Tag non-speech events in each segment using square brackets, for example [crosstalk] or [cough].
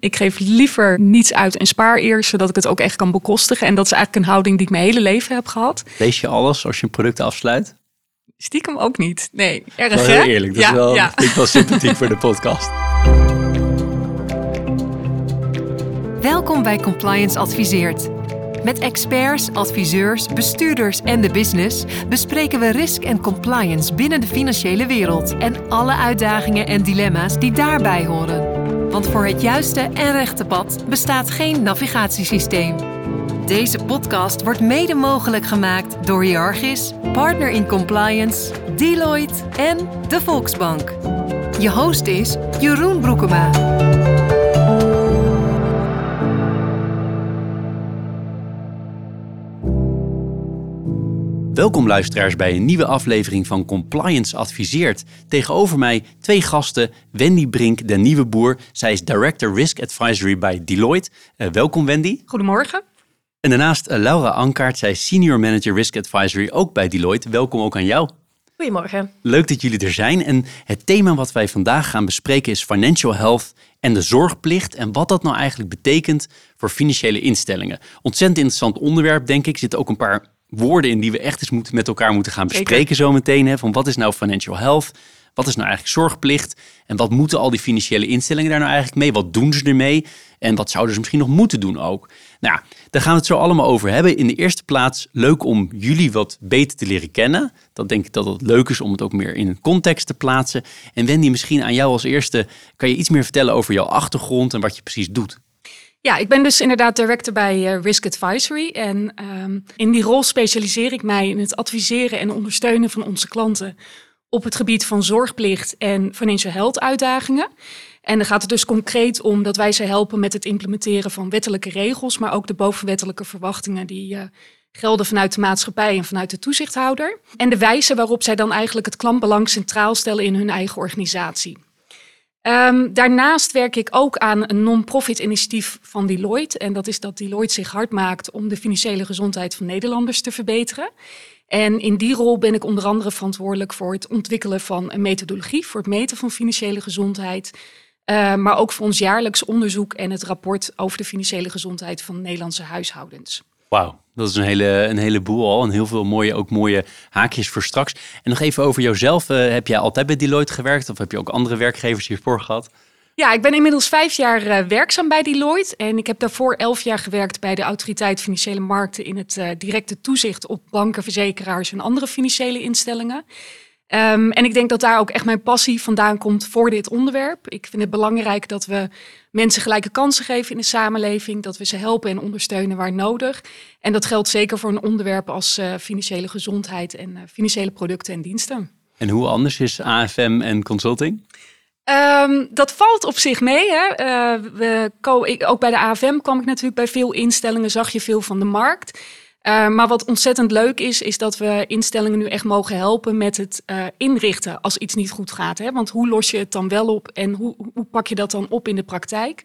Ik geef liever niets uit en spaar eerst, zodat ik het ook echt kan bekostigen. En dat is eigenlijk een houding die ik mijn hele leven heb gehad. Lees je alles als je een product afsluit? Stiekem ook niet. Nee, erg Wel hè? heel eerlijk, dat ja, is wel, ja. vind ik wel sympathiek voor de podcast. Welkom bij Compliance Adviseert. Met experts, adviseurs, bestuurders en de business bespreken we risk en compliance binnen de financiële wereld en alle uitdagingen en dilemma's die daarbij horen. Want voor het juiste en rechte pad bestaat geen navigatiesysteem. Deze podcast wordt mede mogelijk gemaakt door Jargis, Partner in Compliance, Deloitte en de Volksbank. Je host is Jeroen Broekema. Welkom luisteraars bij een nieuwe aflevering van Compliance Adviseert. Tegenover mij twee gasten, Wendy Brink, de nieuwe boer. Zij is Director Risk Advisory bij Deloitte. Eh, welkom Wendy. Goedemorgen. En daarnaast eh, Laura Ankaart, zij is Senior Manager Risk Advisory ook bij Deloitte. Welkom ook aan jou. Goedemorgen. Leuk dat jullie er zijn. En het thema wat wij vandaag gaan bespreken is financial health en de zorgplicht. En wat dat nou eigenlijk betekent voor financiële instellingen. Ontzettend interessant onderwerp, denk ik. Er zitten ook een paar woorden in die we echt eens moeten, met elkaar moeten gaan bespreken zo meteen. Hè, van wat is nou financial health? Wat is nou eigenlijk zorgplicht? En wat moeten al die financiële instellingen daar nou eigenlijk mee? Wat doen ze ermee? En wat zouden ze misschien nog moeten doen ook? Nou, daar gaan we het zo allemaal over hebben. In de eerste plaats leuk om jullie wat beter te leren kennen. Dat denk ik dat het leuk is om het ook meer in een context te plaatsen. En Wendy, misschien aan jou als eerste. Kan je iets meer vertellen over jouw achtergrond en wat je precies doet? Ja, ik ben dus inderdaad director bij eh, Risk Advisory. En ehm, in die rol specialiseer ik mij in het adviseren en ondersteunen van onze klanten op het gebied van zorgplicht en financial health uitdagingen. En dan gaat het dus concreet om dat wij ze helpen met het implementeren van wettelijke regels, maar ook de bovenwettelijke verwachtingen die eh, gelden vanuit de maatschappij en vanuit de toezichthouder. En de wijze waarop zij dan eigenlijk het klantbelang centraal stellen in hun eigen organisatie. Ehm, daarnaast werk ik ook aan een non-profit initiatief van Deloitte. En dat is dat Deloitte zich hard maakt om de financiële gezondheid van Nederlanders te verbeteren. En in die rol ben ik onder andere verantwoordelijk voor het ontwikkelen van een methodologie voor het meten van financiële gezondheid. eh, maar ook voor ons jaarlijks onderzoek en het rapport over de financiële gezondheid van Nederlandse huishoudens. Wauw, dat is een hele, een heleboel al. En heel veel mooie, ook mooie haakjes voor straks. En nog even over jouzelf. Eh, heb jij altijd bij Deloitte gewerkt? Of heb je ook andere werkgevers hiervoor gehad? Ja, ik ben inmiddels vijf jaar eh, werkzaam bij Deloitte. En ik heb daarvoor elf jaar gewerkt bij de Autoriteit Financiële Markten in het eh, directe toezicht op banken, verzekeraars en andere financiële instellingen. Ehm, en ik denk dat daar ook echt mijn passie vandaan komt voor dit onderwerp. Ik vind het belangrijk dat we mensen gelijke kansen geven in de samenleving, dat we ze helpen en ondersteunen waar nodig. En dat geldt zeker voor een onderwerp als eh, financiële gezondheid en eh, financiële producten en diensten. En hoe anders is AFM en consulting? Ehm, dat valt op zich mee. Hè. Eh, we ook bij de AFM kwam ik natuurlijk bij veel instellingen, zag je veel van de markt. Eh, maar wat ontzettend leuk is, is dat we instellingen nu echt mogen helpen met het eh, inrichten als iets niet goed gaat. Hè? Want hoe los je het dan wel op en hoe, hoe pak je dat dan op in de praktijk?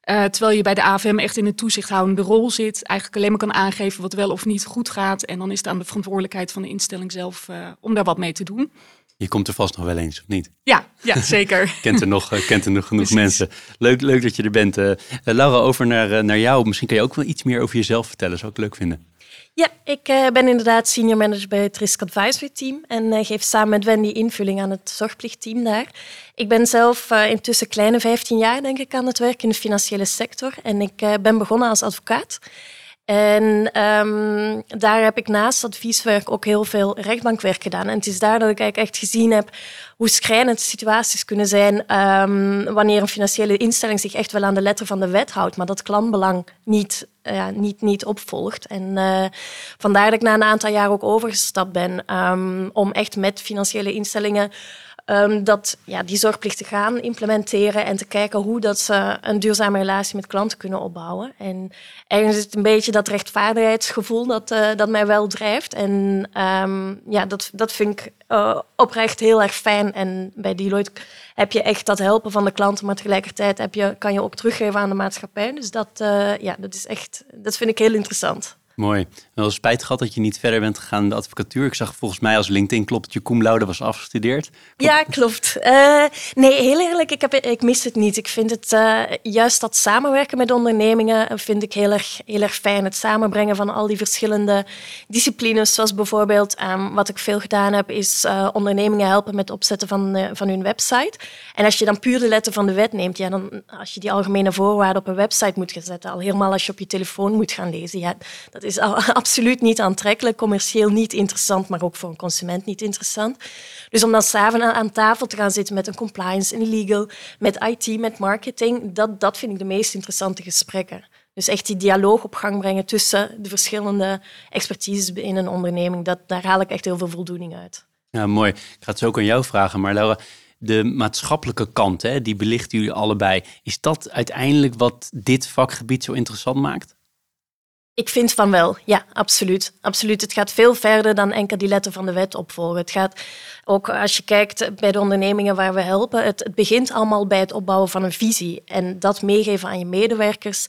Eh, terwijl je bij de AFM echt in een toezichthoudende rol zit, eigenlijk alleen maar kan aangeven wat wel of niet goed gaat. En dan is het aan de verantwoordelijkheid van de instelling zelf om daar wat mee te doen. Je komt er vast nog wel eens, of niet? Ja, ja [laughs] zeker. [laughs] Kent er nog, kent er nog genoeg mensen. Leuk, leuk dat je er bent. Laura, over naar, naar jou. Misschien kan je ook wel iets meer over jezelf vertellen. Zou ik leuk vinden. Ja, ik eh, ben inderdaad senior manager bij het Risk Advisory Team en eh, geef samen met Wendy invulling aan het zorgplichtteam daar. Ik ben zelf eh, intussen kleine 15 jaar denk ik aan het werk in de financiële sector en ik ben begonnen als advocaat. En ehm, daar heb ik naast advieswerk ook heel veel rechtbankwerk gedaan. En het is daar dat ik eigenlijk echt gezien heb hoe schrijnend situaties kunnen zijn ehm, wanneer een financiële instelling zich echt wel aan de letter van de wet houdt, maar dat klantbelang niet, niet, niet opvolgt. En eh, vandaar dat ik na een aantal jaar ook overgestapt ben ehm, om echt met financiële instellingen ehm, dat, ja, die zorgplicht te gaan implementeren en te kijken hoe dat ze een duurzame relatie met klanten kunnen opbouwen. En ergens is het een beetje dat rechtvaardigheidsgevoel dat, eh, dat mij wel drijft. En ehm, ja, dat, dat vind ik eh, oprecht heel erg fijn. En bij Deloitte heb je echt dat helpen van de klanten, maar tegelijkertijd heb je, kan je ook teruggeven aan de maatschappij. Dus dat, eh, ja, dat is echt, dat vind ik heel interessant. Mooi. Wel spijt gehad dat je niet verder bent gegaan in de advocatuur. Ik zag volgens mij als LinkedIn klopt dat je cum was afgestudeerd. Ja, klopt. Uh, nee, heel eerlijk, ik, heb, ik mis het niet. Ik vind het uh, juist dat samenwerken met ondernemingen vind ik heel erg, heel erg fijn. Het samenbrengen van al die verschillende disciplines, zoals bijvoorbeeld um, wat ik veel gedaan heb, is uh, ondernemingen helpen met het opzetten van, van hun website. En als je dan puur de letter van de wet neemt, ja, dan als je die algemene voorwaarden op een website moet gaan zetten, al helemaal als je op je telefoon moet gaan lezen, ja, dat is [laughs] absoluut niet aantrekkelijk, commercieel niet interessant, maar ook voor een consument niet interessant. Dus om dan samen aan tafel te gaan zitten met een compliance, een legal, met IT, met marketing, dat, dat vind ik de meest interessante gesprekken. Dus echt die dialoog op gang brengen tussen de verschillende expertises in een onderneming, dat, daar haal ik echt heel veel voldoening uit. Ja, mooi. Ik ga het zo ook aan jou vragen, maar Laura, de maatschappelijke kant, hè, die belichten jullie allebei. Is dat uiteindelijk wat dit vakgebied zo interessant maakt? Ik vind van wel, ja, absoluut. absoluut. Het gaat veel verder dan enkel die letter van de wet opvolgen. Het gaat ook als je kijkt bij de ondernemingen waar we helpen, het, het begint allemaal bij het opbouwen van een visie en dat meegeven aan je medewerkers.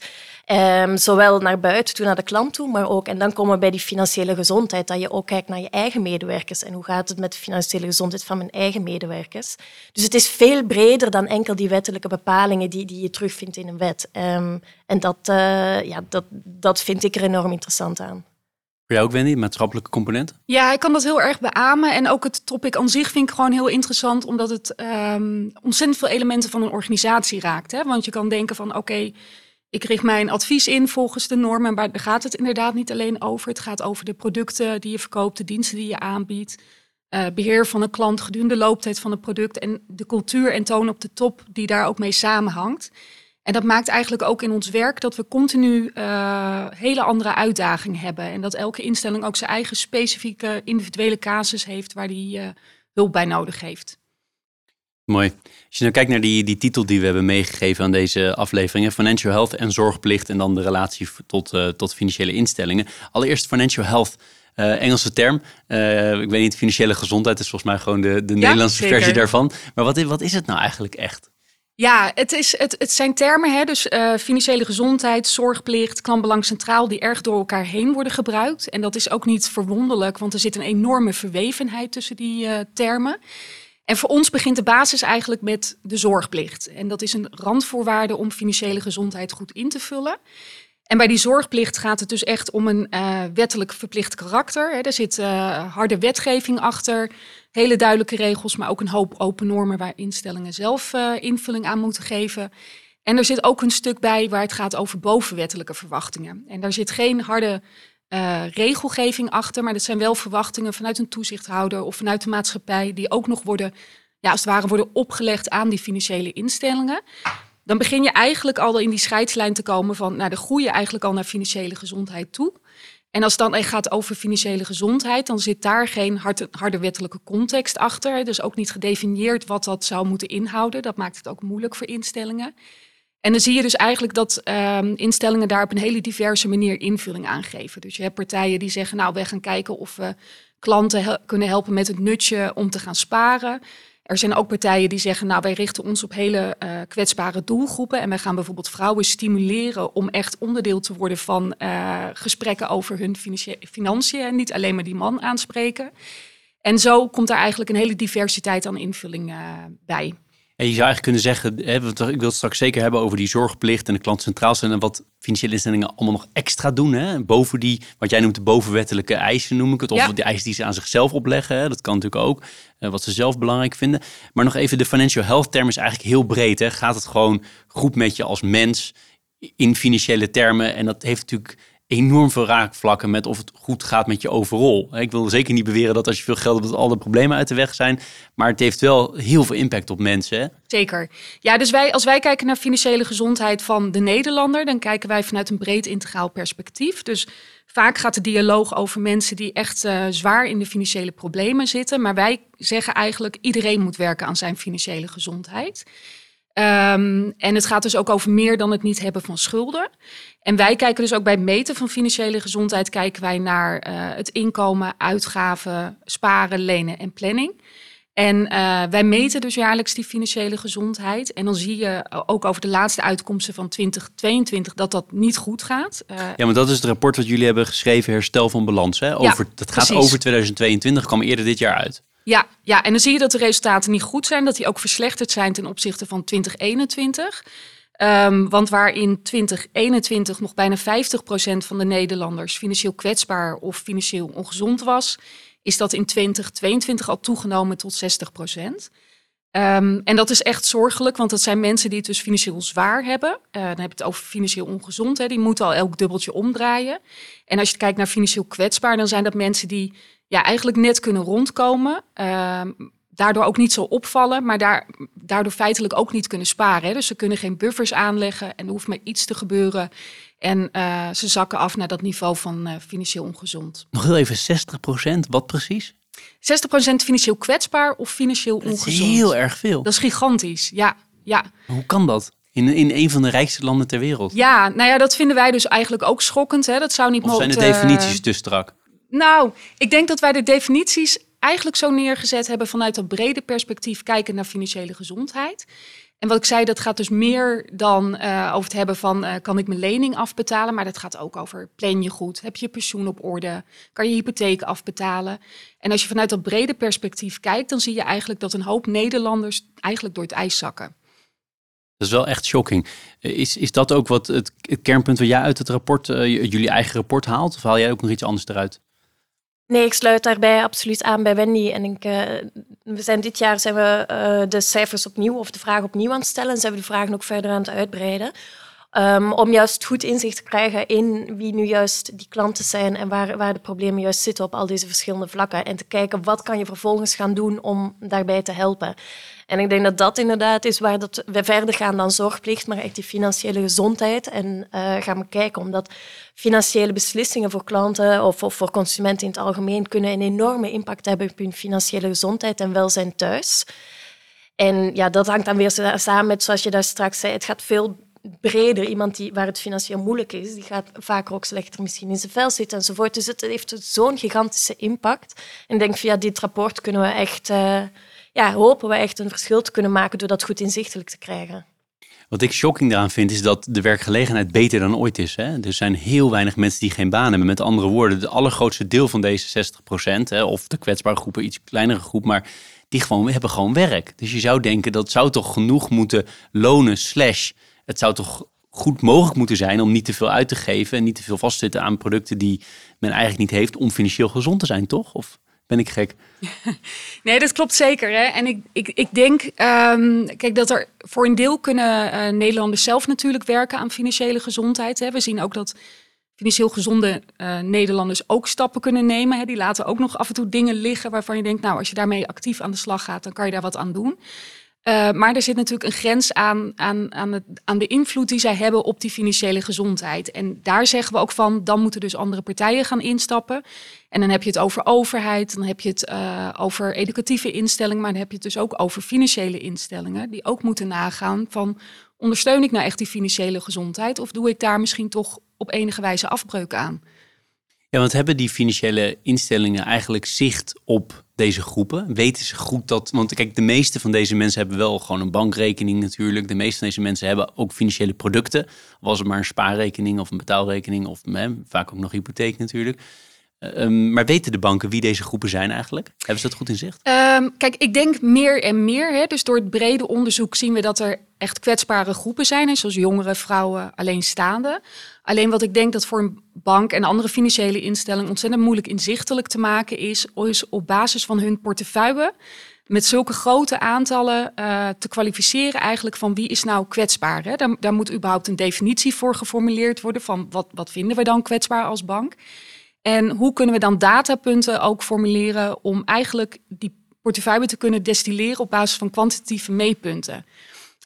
Um, zowel naar buiten toe, naar de klant toe, maar ook, en dan komen we bij die financiële gezondheid, dat je ook kijkt naar je eigen medewerkers en hoe gaat het met de financiële gezondheid van mijn eigen medewerkers. Dus het is veel breder dan enkel die wettelijke bepalingen die, die je terugvindt in een wet. Um, en dat, uh, ja, dat, dat vind ik er enorm interessant aan. Voor jou ook, Wendy, maatschappelijke component? Ja, ik kan dat heel erg beamen. En ook het topic aan zich vind ik gewoon heel interessant, omdat het um, ontzettend veel elementen van een organisatie raakt. Hè? Want je kan denken van, oké, ik richt mijn advies in volgens de normen, maar daar gaat het inderdaad niet alleen over. Het gaat over de producten die je verkoopt, de diensten die je aanbiedt, uh, beheer van een klant gedurende de looptijd van het product en de cultuur en toon op de top die daar ook mee samenhangt. En dat maakt eigenlijk ook in ons werk dat we continu uh, hele andere uitdagingen hebben. En dat elke instelling ook zijn eigen specifieke individuele casus heeft waar die uh, hulp bij nodig heeft. Mooi. Als je nou kijkt naar die, die titel die we hebben meegegeven aan deze aflevering, Financial Health en zorgplicht en dan de relatie tot, uh, tot financiële instellingen. Allereerst Financial Health. Uh, Engelse term. Uh, ik weet niet, financiële gezondheid is volgens mij gewoon de, de ja, Nederlandse zeker. versie daarvan. Maar wat wat is het nou eigenlijk echt? Ja, het, is, het, het zijn termen, hè? dus uh, financiële gezondheid, zorgplicht, klantbelang centraal, die erg door elkaar heen worden gebruikt. En dat is ook niet verwonderlijk, want er zit een enorme verwevenheid tussen die uh, termen. En voor ons begint de basis eigenlijk met de zorgplicht. En dat is een randvoorwaarde om financiële gezondheid goed in te vullen. En bij die zorgplicht gaat het dus echt om een uh, wettelijk verplicht karakter. Hè. Er zit uh, harde wetgeving achter, hele duidelijke regels, maar ook een hoop open normen waar instellingen zelf uh, invulling aan moeten geven. En er zit ook een stuk bij waar het gaat over bovenwettelijke verwachtingen. En daar zit geen harde regelgeving achter, maar dat zijn wel verwachtingen vanuit een toezichthouder of vanuit de maatschappij die ook nog worden, ja, als het ware, worden opgelegd aan die financiële instellingen dan begin je eigenlijk al in die scheidslijn te komen van, nou, de groei eigenlijk al naar financiële gezondheid toe. En als het dan echt gaat over financiële gezondheid, dan zit daar geen harde, harde wettelijke context achter. Dus ook niet gedefinieerd wat dat zou moeten inhouden. Dat maakt het ook moeilijk voor instellingen. En dan zie je dus eigenlijk dat um, instellingen daar op een hele diverse manier invulling aan geven. Dus je hebt partijen die zeggen, nou, wij gaan kijken of we klanten kunnen helpen met het nutje om te gaan sparen. Er zijn ook partijen die zeggen, nou wij richten ons op hele uh, kwetsbare doelgroepen en wij gaan bijvoorbeeld vrouwen stimuleren om echt onderdeel te worden van uh, gesprekken over hun financiën en niet alleen maar die man aanspreken. En zo komt er eigenlijk een hele diversiteit aan invulling uh, bij. En je zou eigenlijk kunnen zeggen, hè, ik wil het straks zeker hebben over die zorgplicht en de klant centraal zijn en wat financiële instellingen allemaal nog extra doen. Hè? Boven die, wat jij noemt de bovenwettelijke eisen noem ik het. Of ja. de eisen die ze aan zichzelf opleggen. Hè? Dat kan natuurlijk ook. Uh, wat ze zelf belangrijk vinden. Maar nog even, de financial health term is eigenlijk heel breed. Hè? Gaat het gewoon goed met je als mens in financiële termen? En dat heeft natuurlijk enorm veel raakvlakken met of het goed gaat met je overal. Ik wil zeker niet beweren dat als je veel geld hebt, dat alle problemen uit de weg zijn. Maar het heeft wel heel veel impact op mensen. Zeker. Ja, dus wij, als wij kijken naar financiële gezondheid van de Nederlander, dan kijken wij vanuit een breed integraal perspectief. Dus vaak gaat de dialoog over mensen die echt uh, zwaar in de financiële problemen zitten. Maar wij zeggen eigenlijk iedereen moet werken aan zijn financiële gezondheid. Um, en het gaat dus ook over meer dan het niet hebben van schulden. En wij kijken dus ook bij het meten van financiële gezondheid, kijken wij naar uh, het inkomen, uitgaven, sparen, lenen en planning. En uh, wij meten dus jaarlijks die financiële gezondheid. En dan zie je ook over de laatste uitkomsten van 2022 dat dat niet goed gaat. Uh, ja, maar dat is het rapport wat jullie hebben geschreven, Herstel van Balans. Hè? Over, ja, dat gaat over 2022, kwam eerder dit jaar uit. Ja, ja, en dan zie je dat de resultaten niet goed zijn, dat die ook verslechterd zijn ten opzichte van 2021. Um, want waar in 2021 nog bijna 50% van de Nederlanders financieel kwetsbaar of financieel ongezond was, is dat in 2022 al toegenomen tot 60 procent. Um, en dat is echt zorgelijk, want dat zijn mensen die het dus financieel zwaar hebben. Uh, dan heb je het over financieel ongezond. Hè. Die moeten al elk dubbeltje omdraaien. En als je kijkt naar financieel kwetsbaar, dan zijn dat mensen die ja, eigenlijk net kunnen rondkomen. Uh, daardoor ook niet zo opvallen, maar daar, daardoor feitelijk ook niet kunnen sparen. Hè. Dus ze kunnen geen buffers aanleggen en er hoeft maar iets te gebeuren. En uh, ze zakken af naar dat niveau van uh, financieel ongezond. Nog heel even 60% wat precies? 60% financieel kwetsbaar of financieel ongezond. Dat is heel erg veel. Dat is gigantisch, ja. ja. Hoe kan dat? In, in een van de rijkste landen ter wereld. Ja, nou ja, dat vinden wij dus eigenlijk ook schokkend. Hè. Dat zou niet of zijn de definities te strak? Nou, ik denk dat wij de definities eigenlijk zo neergezet hebben vanuit dat brede perspectief kijken naar financiële gezondheid. En wat ik zei, dat gaat dus meer dan uh, over het hebben van uh, kan ik mijn lening afbetalen, maar dat gaat ook over plan je goed, heb je pensioen op orde, kan je hypotheek afbetalen. En als je vanuit dat brede perspectief kijkt, dan zie je eigenlijk dat een hoop Nederlanders eigenlijk door het ijs zakken. Dat is wel echt shocking. Is, is dat ook wat het, kernpunt waar jij uit het rapport, jullie eigen rapport haalt? Of haal jij ook nog iets anders eruit? Nee, ik sluit daarbij absoluut aan bij Wendy. En ik, uh, we zijn dit jaar zijn we uh, de cijfers opnieuw of de vraag opnieuw aan het stellen. En zijn we de vragen ook verder aan het uitbreiden. Um, om juist goed inzicht te krijgen in wie nu juist die klanten zijn en waar, waar de problemen juist zitten op al deze verschillende vlakken. En te kijken wat kan je vervolgens gaan doen om daarbij te helpen. En ik denk dat dat inderdaad is waar dat we verder gaan dan zorgplicht, maar echt die financiële gezondheid. En uh, gaan we kijken, omdat financiële beslissingen voor klanten of, of, voor consumenten in het algemeen kunnen een enorme impact hebben op hun financiële gezondheid en welzijn thuis. En ja, dat hangt dan weer samen met, zoals je daar straks zei, het gaat veel breder. Iemand die, waar het financieel moeilijk is, die gaat vaker ook slechter misschien in zijn vel zitten enzovoort. Dus het heeft zo'n gigantische impact. En ik denk, via dit rapport kunnen we echt... Uh, ja, hopen we echt een verschil te kunnen maken door dat goed inzichtelijk te krijgen. Wat ik shocking daaraan vind, is dat de werkgelegenheid beter dan ooit is. Hè? Er zijn heel weinig mensen die geen baan hebben. Met andere woorden, het allergrootste deel van deze 60 procent, of de kwetsbare groepen, iets kleinere groep, maar die gewoon, hebben gewoon werk. Dus je zou denken, dat zou toch genoeg moeten lonen, slash, het zou toch goed mogelijk moeten zijn om niet te veel uit te geven en niet te veel vast te zitten aan producten die men eigenlijk niet heeft om financieel gezond te zijn, toch? Of ben ik gek? [laughs] nee, dat klopt zeker. Hè? En ik, ik, ik denk, um, kijk, dat er voor een deel kunnen uh, Nederlanders zelf natuurlijk werken aan financiële gezondheid. Hè? We zien ook dat financieel gezonde uh, Nederlanders ook stappen kunnen nemen. Hè? Die laten ook nog af en toe dingen liggen waarvan je denkt, nou, als je daarmee actief aan de slag gaat, dan kan je daar wat aan doen. Uh, maar er zit natuurlijk een grens aan, aan, aan, het, aan de invloed die zij hebben op die financiële gezondheid. En daar zeggen we ook van, dan moeten dus andere partijen gaan instappen. En dan heb je het over overheid, dan heb je het uh, over educatieve instellingen, maar dan heb je het dus ook over financiële instellingen, die ook moeten nagaan van, ondersteun ik nou echt die financiële gezondheid of doe ik daar misschien toch op enige wijze afbreuk aan? Ja, want hebben die financiële instellingen eigenlijk zicht op deze groepen? Weten ze goed dat. Want kijk, de meeste van deze mensen hebben wel gewoon een bankrekening natuurlijk. De meeste van deze mensen hebben ook financiële producten. Was het maar een spaarrekening of een betaalrekening of hè, vaak ook nog hypotheek natuurlijk. Um, maar weten de banken wie deze groepen zijn eigenlijk? Hebben ze dat goed in zicht? Um, kijk, ik denk meer en meer. Hè. Dus door het brede onderzoek zien we dat er echt kwetsbare groepen zijn. Zoals jongeren, vrouwen, alleenstaanden. Alleen wat ik denk dat voor een bank en andere financiële instellingen ontzettend moeilijk inzichtelijk te maken is, is op basis van hun portefeuille met zulke grote aantallen uh, te kwalificeren eigenlijk van wie is nou kwetsbaar. Hè? Daar, daar moet überhaupt een definitie voor geformuleerd worden van wat, wat vinden we dan kwetsbaar als bank. En hoe kunnen we dan datapunten ook formuleren om eigenlijk die portefeuille te kunnen destilleren op basis van kwantitatieve meetpunten.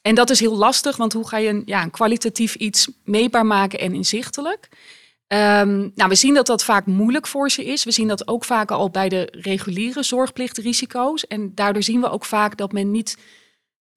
En dat is heel lastig, want hoe ga je een, ja, een kwalitatief iets meetbaar maken en inzichtelijk? Um, nou, we zien dat dat vaak moeilijk voor ze is. We zien dat ook vaak al bij de reguliere zorgplichtrisico's. En daardoor zien we ook vaak dat men niet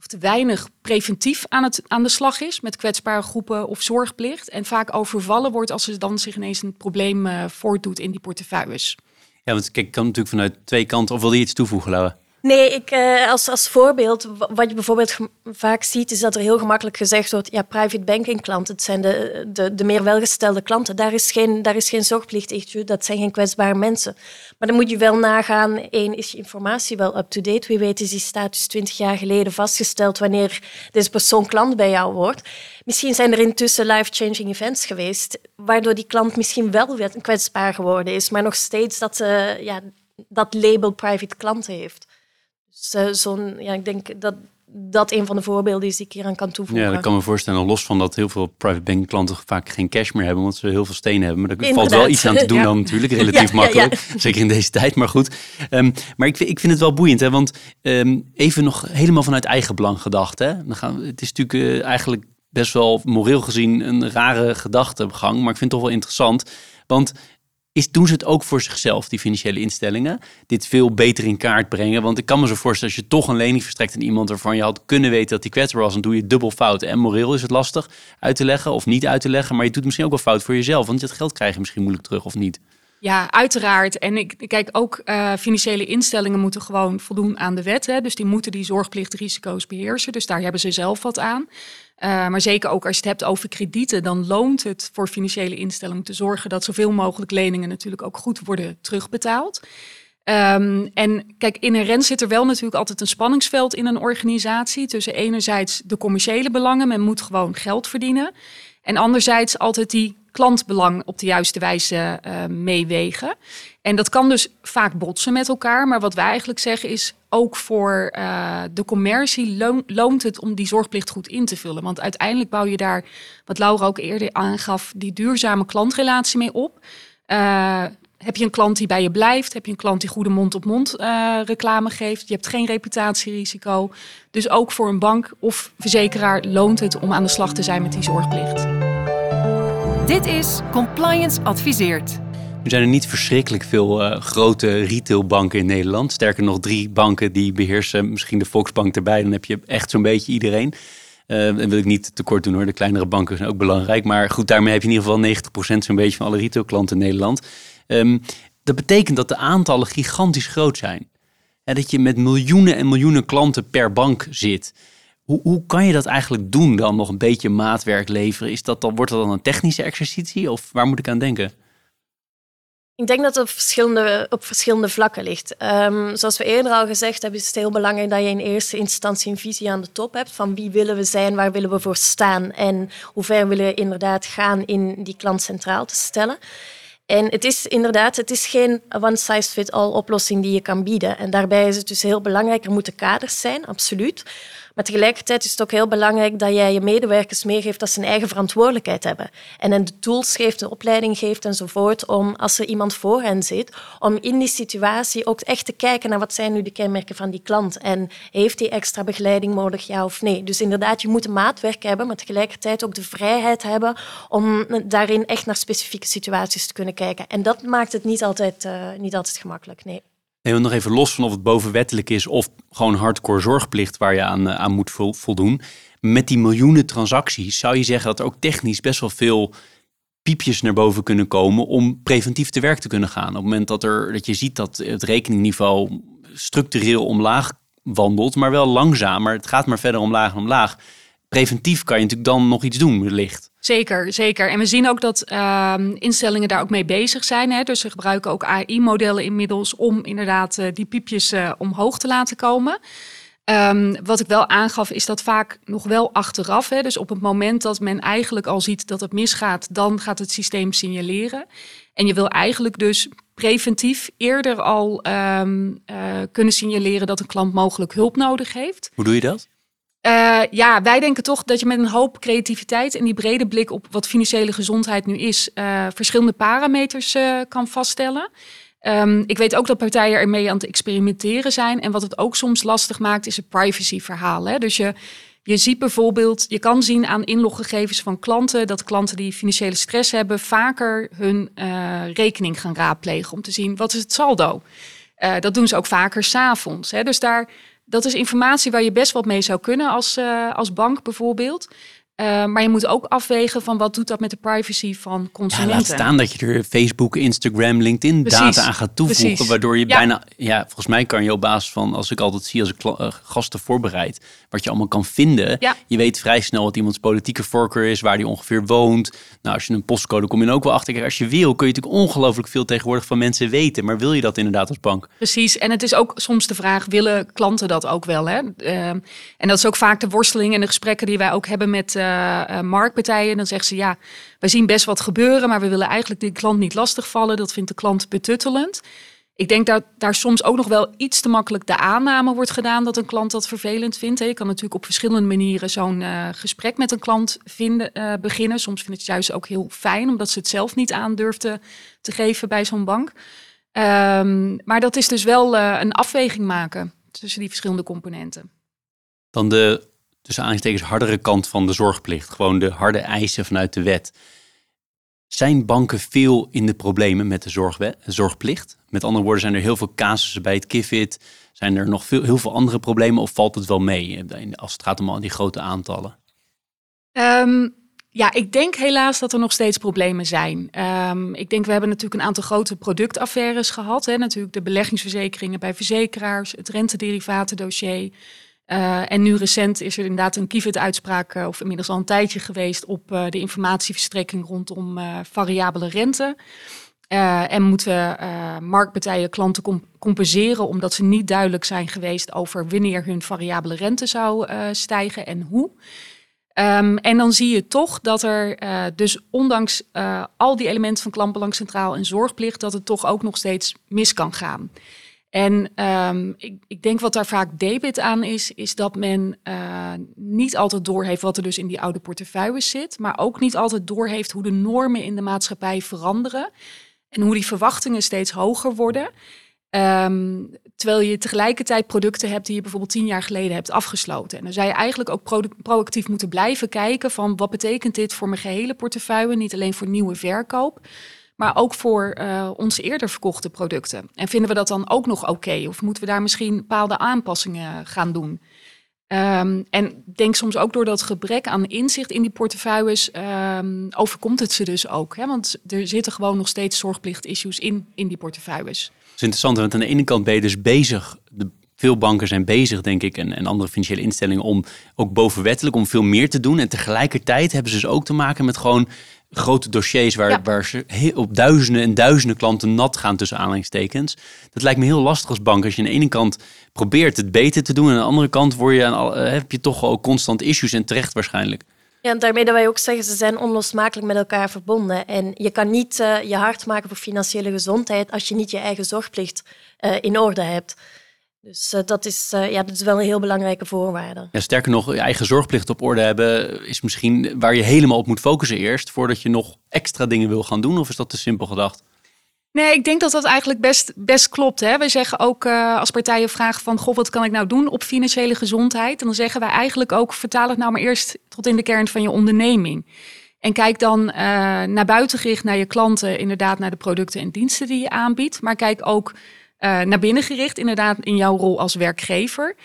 of te weinig preventief aan, het, aan de slag is met kwetsbare groepen of zorgplicht. En vaak overvallen wordt als er dan zich ineens een probleem uh, voortdoet in die portefeuilles. Ja, want kijk, kan natuurlijk vanuit twee kanten. Of wil je iets toevoegen, Laura? Nee, ik, uh, als, als voorbeeld, wat je bijvoorbeeld vaak ziet, is dat er heel gemakkelijk gezegd wordt, ja, private banking klanten, het zijn de, de, de meer welgestelde klanten, daar is geen, daar is geen zorgplicht, dat zijn geen kwetsbare mensen. Maar dan moet je wel nagaan, één, is je informatie wel up-to-date? Wie weet is die status twintig jaar geleden vastgesteld wanneer deze persoon klant bij jou wordt. Misschien zijn er intussen life-changing events geweest, waardoor die klant misschien wel kwetsbaar geworden is, maar nog steeds dat, uh, ja, dat label private klant heeft. Zo'n, ja, ik denk dat dat een van de voorbeelden is die ik hier aan kan toevoegen. Ja, dat kan me voorstellen. Los van dat heel veel private banking klanten vaak geen cash meer hebben, omdat ze heel veel stenen hebben. Maar daar valt wel iets aan te doen dan natuurlijk, [laughs] relatief makkelijk. Zeker in deze tijd, maar goed. Um, maar ik, ik vind het wel boeiend, hè, want um, even nog helemaal vanuit eigen belang gedacht. Hè. Dan gaan, het is natuurlijk uh, eigenlijk best wel moreel gezien een rare gedachtegang, maar ik vind het toch wel interessant. Want is, doen ze het ook voor zichzelf, die financiële instellingen? Dit veel beter in kaart brengen. Want ik kan me zo voorstellen, als je toch een lening verstrekt aan iemand waarvan je had kunnen weten dat die kwetsbaar was, dan doe je dubbel fout. En moreel is het lastig uit te leggen of niet uit te leggen. Maar je doet misschien ook wel fout voor jezelf, want het geld krijg je misschien moeilijk terug of niet. Ja, uiteraard. En ik kijk ook, uh, financiële instellingen moeten gewoon voldoen aan de wet. Hè? Dus die moeten die zorgplichtrisico's beheersen. Dus daar hebben ze zelf wat aan. Uh, maar zeker ook als je het hebt over kredieten, dan loont het voor financiële instellingen te zorgen dat zoveel mogelijk leningen natuurlijk ook goed worden terugbetaald. Um, en kijk, inherent zit er wel natuurlijk altijd een spanningsveld in een organisatie tussen enerzijds de commerciële belangen, men moet gewoon geld verdienen, en anderzijds altijd die klantbelang op de juiste wijze uh, meewegen. En dat kan dus vaak botsen met elkaar. Maar wat wij eigenlijk zeggen is ook voor uh, de commercie loont het om die zorgplicht goed in te vullen. Want uiteindelijk bouw je daar, wat Laura ook eerder aangaf, die duurzame klantrelatie mee op. Uh, heb je een klant die bij je blijft? Heb je een klant die goede mond-op-mond -mond, reclame geeft? Je hebt geen reputatierisico. Dus ook voor een bank of verzekeraar loont het om aan de slag te zijn met die zorgplicht. Dit is Compliance Adviseert. Er zijn er niet verschrikkelijk veel uh, grote retailbanken in Nederland. Sterker nog, drie banken die beheersen, misschien de Volksbank erbij. Dan heb je echt zo'n beetje iedereen. Uh, wil ik niet tekort doen hoor, de kleinere banken zijn ook belangrijk. Maar goed, daarmee heb je in ieder geval 90% zo'n beetje van alle retailklanten in Nederland. Um, dat betekent dat de aantallen gigantisch groot zijn. En dat je met miljoenen en miljoenen klanten per bank zit. Hoe, hoe kan je dat eigenlijk doen dan nog een beetje maatwerk leveren? Is dat dan, wordt dat dan een technische exercitie of waar moet ik aan denken? Ik denk dat het op verschillende, op verschillende vlakken ligt. Um, zoals we eerder al gezegd hebben, is het heel belangrijk dat je in eerste instantie een visie aan de top hebt van wie willen we zijn, waar willen we voor staan en hoe ver willen we inderdaad gaan in die klant centraal te stellen. En het is inderdaad, het is geen one-size-fit-all oplossing die je kan bieden. En daarbij is het dus heel belangrijk, er moeten kaders zijn, absoluut. Maar tegelijkertijd is het ook heel belangrijk dat jij je medewerkers meegeeft dat ze een eigen verantwoordelijkheid hebben. En hen de tools geeft, de opleiding geeft enzovoort, om als er iemand voor hen zit, om in die situatie ook echt te kijken naar wat zijn nu de kenmerken van die klant. En heeft die extra begeleiding nodig, ja of nee. Dus inderdaad, je moet een maatwerk hebben, maar tegelijkertijd ook de vrijheid hebben om daarin echt naar specifieke situaties te kunnen kijken. En dat maakt het niet altijd, uh, niet altijd gemakkelijk, nee. Nee, nog even los van of het bovenwettelijk is of gewoon hardcore zorgplicht waar je aan, eh, aan moet voldoen. Met die miljoenen transacties zou je zeggen dat er ook technisch best wel veel piepjes naar boven kunnen komen om preventief te werk te kunnen gaan. Op het moment dat, er, dat je ziet dat het rekeningniveau structureel omlaag wandelt, maar wel langzamer. Het gaat maar verder omlaag en omlaag. Preventief kan je natuurlijk dan nog iets doen, wellicht. Zeker, zeker. En we zien ook dat uh, instellingen daar ook mee bezig zijn. Hè? Dus ze gebruiken ook AI-modellen inmiddels om inderdaad uh, die piepjes uh, omhoog te laten komen. Um, wat ik wel aangaf, is dat vaak nog wel achteraf. Hè? Dus op het moment dat men eigenlijk al ziet dat het misgaat, dan gaat het systeem signaleren. En je wil eigenlijk dus preventief eerder al um, uh, kunnen signaleren dat een klant mogelijk hulp nodig heeft. Hoe doe je dat? Uh, ja, wij denken toch dat je met een hoop creativiteit en die brede blik op wat financiële gezondheid nu is, uh, verschillende parameters uh, kan vaststellen. Um, ik weet ook dat partijen ermee aan het experimenteren zijn. En wat het ook soms lastig maakt, is het privacyverhaal. Hè? Dus je, je ziet bijvoorbeeld, je kan zien aan inloggegevens van klanten dat klanten die financiële stress hebben, vaker hun rekening gaan raadplegen om te zien wat is het saldo. dat doen ze ook vaker s'avonds. Dus daar dat is informatie waar je best wat mee zou kunnen als, uh, als bank bijvoorbeeld. Uh, maar je moet ook afwegen van wat doet dat met de privacy van consumenten. Ja, laat staan dat je er Facebook, Instagram, LinkedIn data aan gaat toevoegen. Precies. Waardoor je bijna, ja, volgens mij kan je op basis van, als ik altijd zie als ik uh, gasten voorbereid, wat je allemaal kan vinden. Ja. Je weet vrij snel wat iemands politieke voorkeur is, waar die ongeveer woont. Nou, als je een postcode kom je ook wel achter. Kijk, als je wil, kun je natuurlijk ongelooflijk veel tegenwoordig van mensen weten. Maar wil je dat inderdaad als bank? Precies. En het is ook soms de vraag, willen klanten dat ook wel? Hè? Uh, en dat is ook vaak de worsteling en de gesprekken die wij ook hebben met uh, marktpartijen. Dan zeggen ze ja, wij zien best wat gebeuren, maar we willen eigenlijk die klant niet lastigvallen. Dat vindt de klant betuttelend. Ik denk dat daar soms ook nog wel iets te makkelijk de aanname wordt gedaan dat een klant dat vervelend vindt. Je kan natuurlijk op verschillende manieren zo'n uh, gesprek met een klant vinden, beginnen. Soms vindt het juist ook heel fijn, omdat ze het zelf niet aandurfden te geven bij zo'n bank. Um, maar dat is dus wel een afweging maken tussen die verschillende componenten. Dan de tussen aanhalingstekens hardere kant van de zorgplicht. Gewoon de harde eisen vanuit de wet. Zijn banken veel in de problemen met de zorgplicht? Met andere woorden, zijn er heel veel casussen bij het KIFIT? Zijn er nog veel, heel veel andere problemen of valt het wel mee als het gaat om al die grote aantallen? Um, ja, ik denk helaas dat er nog steeds problemen zijn. Um, ik denk, we hebben natuurlijk een aantal grote productaffaires gehad. Hè? Natuurlijk de beleggingsverzekeringen bij verzekeraars, het rentederivatendossier. Uh, en nu recent is er inderdaad een Kivit-uitspraak, uh, of inmiddels al een tijdje geweest, op uh, de informatieverstrekking rondom variabele rente. en moeten marktpartijen klanten comp compenseren omdat ze niet duidelijk zijn geweest over wanneer hun variabele rente zou stijgen en hoe. Um, en dan zie je toch dat er dus ondanks al die elementen van klantbelang centraal en zorgplicht, dat het toch ook nog steeds mis kan gaan. En um, ik, ik, denk wat daar vaak debit aan is, is dat men uh, niet altijd doorheeft wat er dus in die oude portefeuilles zit, maar ook niet altijd doorheeft hoe de normen in de maatschappij veranderen en hoe die verwachtingen steeds hoger worden. Um, terwijl je tegelijkertijd producten hebt die je bijvoorbeeld tien jaar geleden hebt afgesloten. En dan zou je eigenlijk ook pro proactief moeten blijven kijken van wat betekent dit voor mijn gehele portefeuille, niet alleen voor nieuwe verkoop maar ook voor uh, onze eerder verkochte producten. En vinden we dat dan ook nog oké? Of moeten we daar misschien bepaalde aanpassingen gaan doen? Um, en denk soms ook door dat gebrek aan inzicht in die portefeuilles um, overkomt het ze dus ook. Hè? Want er zitten gewoon nog steeds zorgplicht-issues in, in die portefeuilles. Dat is interessant, want aan de ene kant ben je dus bezig, de, veel banken zijn bezig, denk ik, en, en andere financiële instellingen om ook bovenwettelijk om veel meer te doen. En tegelijkertijd hebben ze dus ook te maken met gewoon grote dossiers waar, waar ze op duizenden en duizenden klanten nat gaan tussen aanhalingstekens. Dat lijkt me heel lastig als bank. Als je aan de ene kant probeert het beter te doen en aan de andere kant word je aan, eh, heb je toch ook constant issues en terecht waarschijnlijk. Ja, en daarmee dat wij ook zeggen, ze zijn onlosmakelijk met elkaar verbonden. En je kan niet uh, je hard maken voor financiële gezondheid als je niet je eigen zorgplicht uh, in orde hebt. Dus uh, dat, is, uh, ja, dat is wel een heel belangrijke voorwaarde. Ja, sterker nog, je eigen zorgplicht op orde hebben is misschien waar je helemaal op moet focussen eerst, voordat je nog extra dingen wil gaan doen. Of is dat te simpel gedacht? Nee, ik denk dat dat eigenlijk best, best klopt. Hè? We zeggen ook uh, als partijen vragen van, goh, wat kan ik nou doen op financiële gezondheid? En dan zeggen wij eigenlijk ook, vertaal het nou maar eerst tot in de kern van je onderneming. En kijk dan naar buiten gericht naar je klanten, inderdaad naar de producten en diensten die je aanbiedt. Maar kijk ook uh, naar binnen gericht, inderdaad, in jouw rol als werkgever.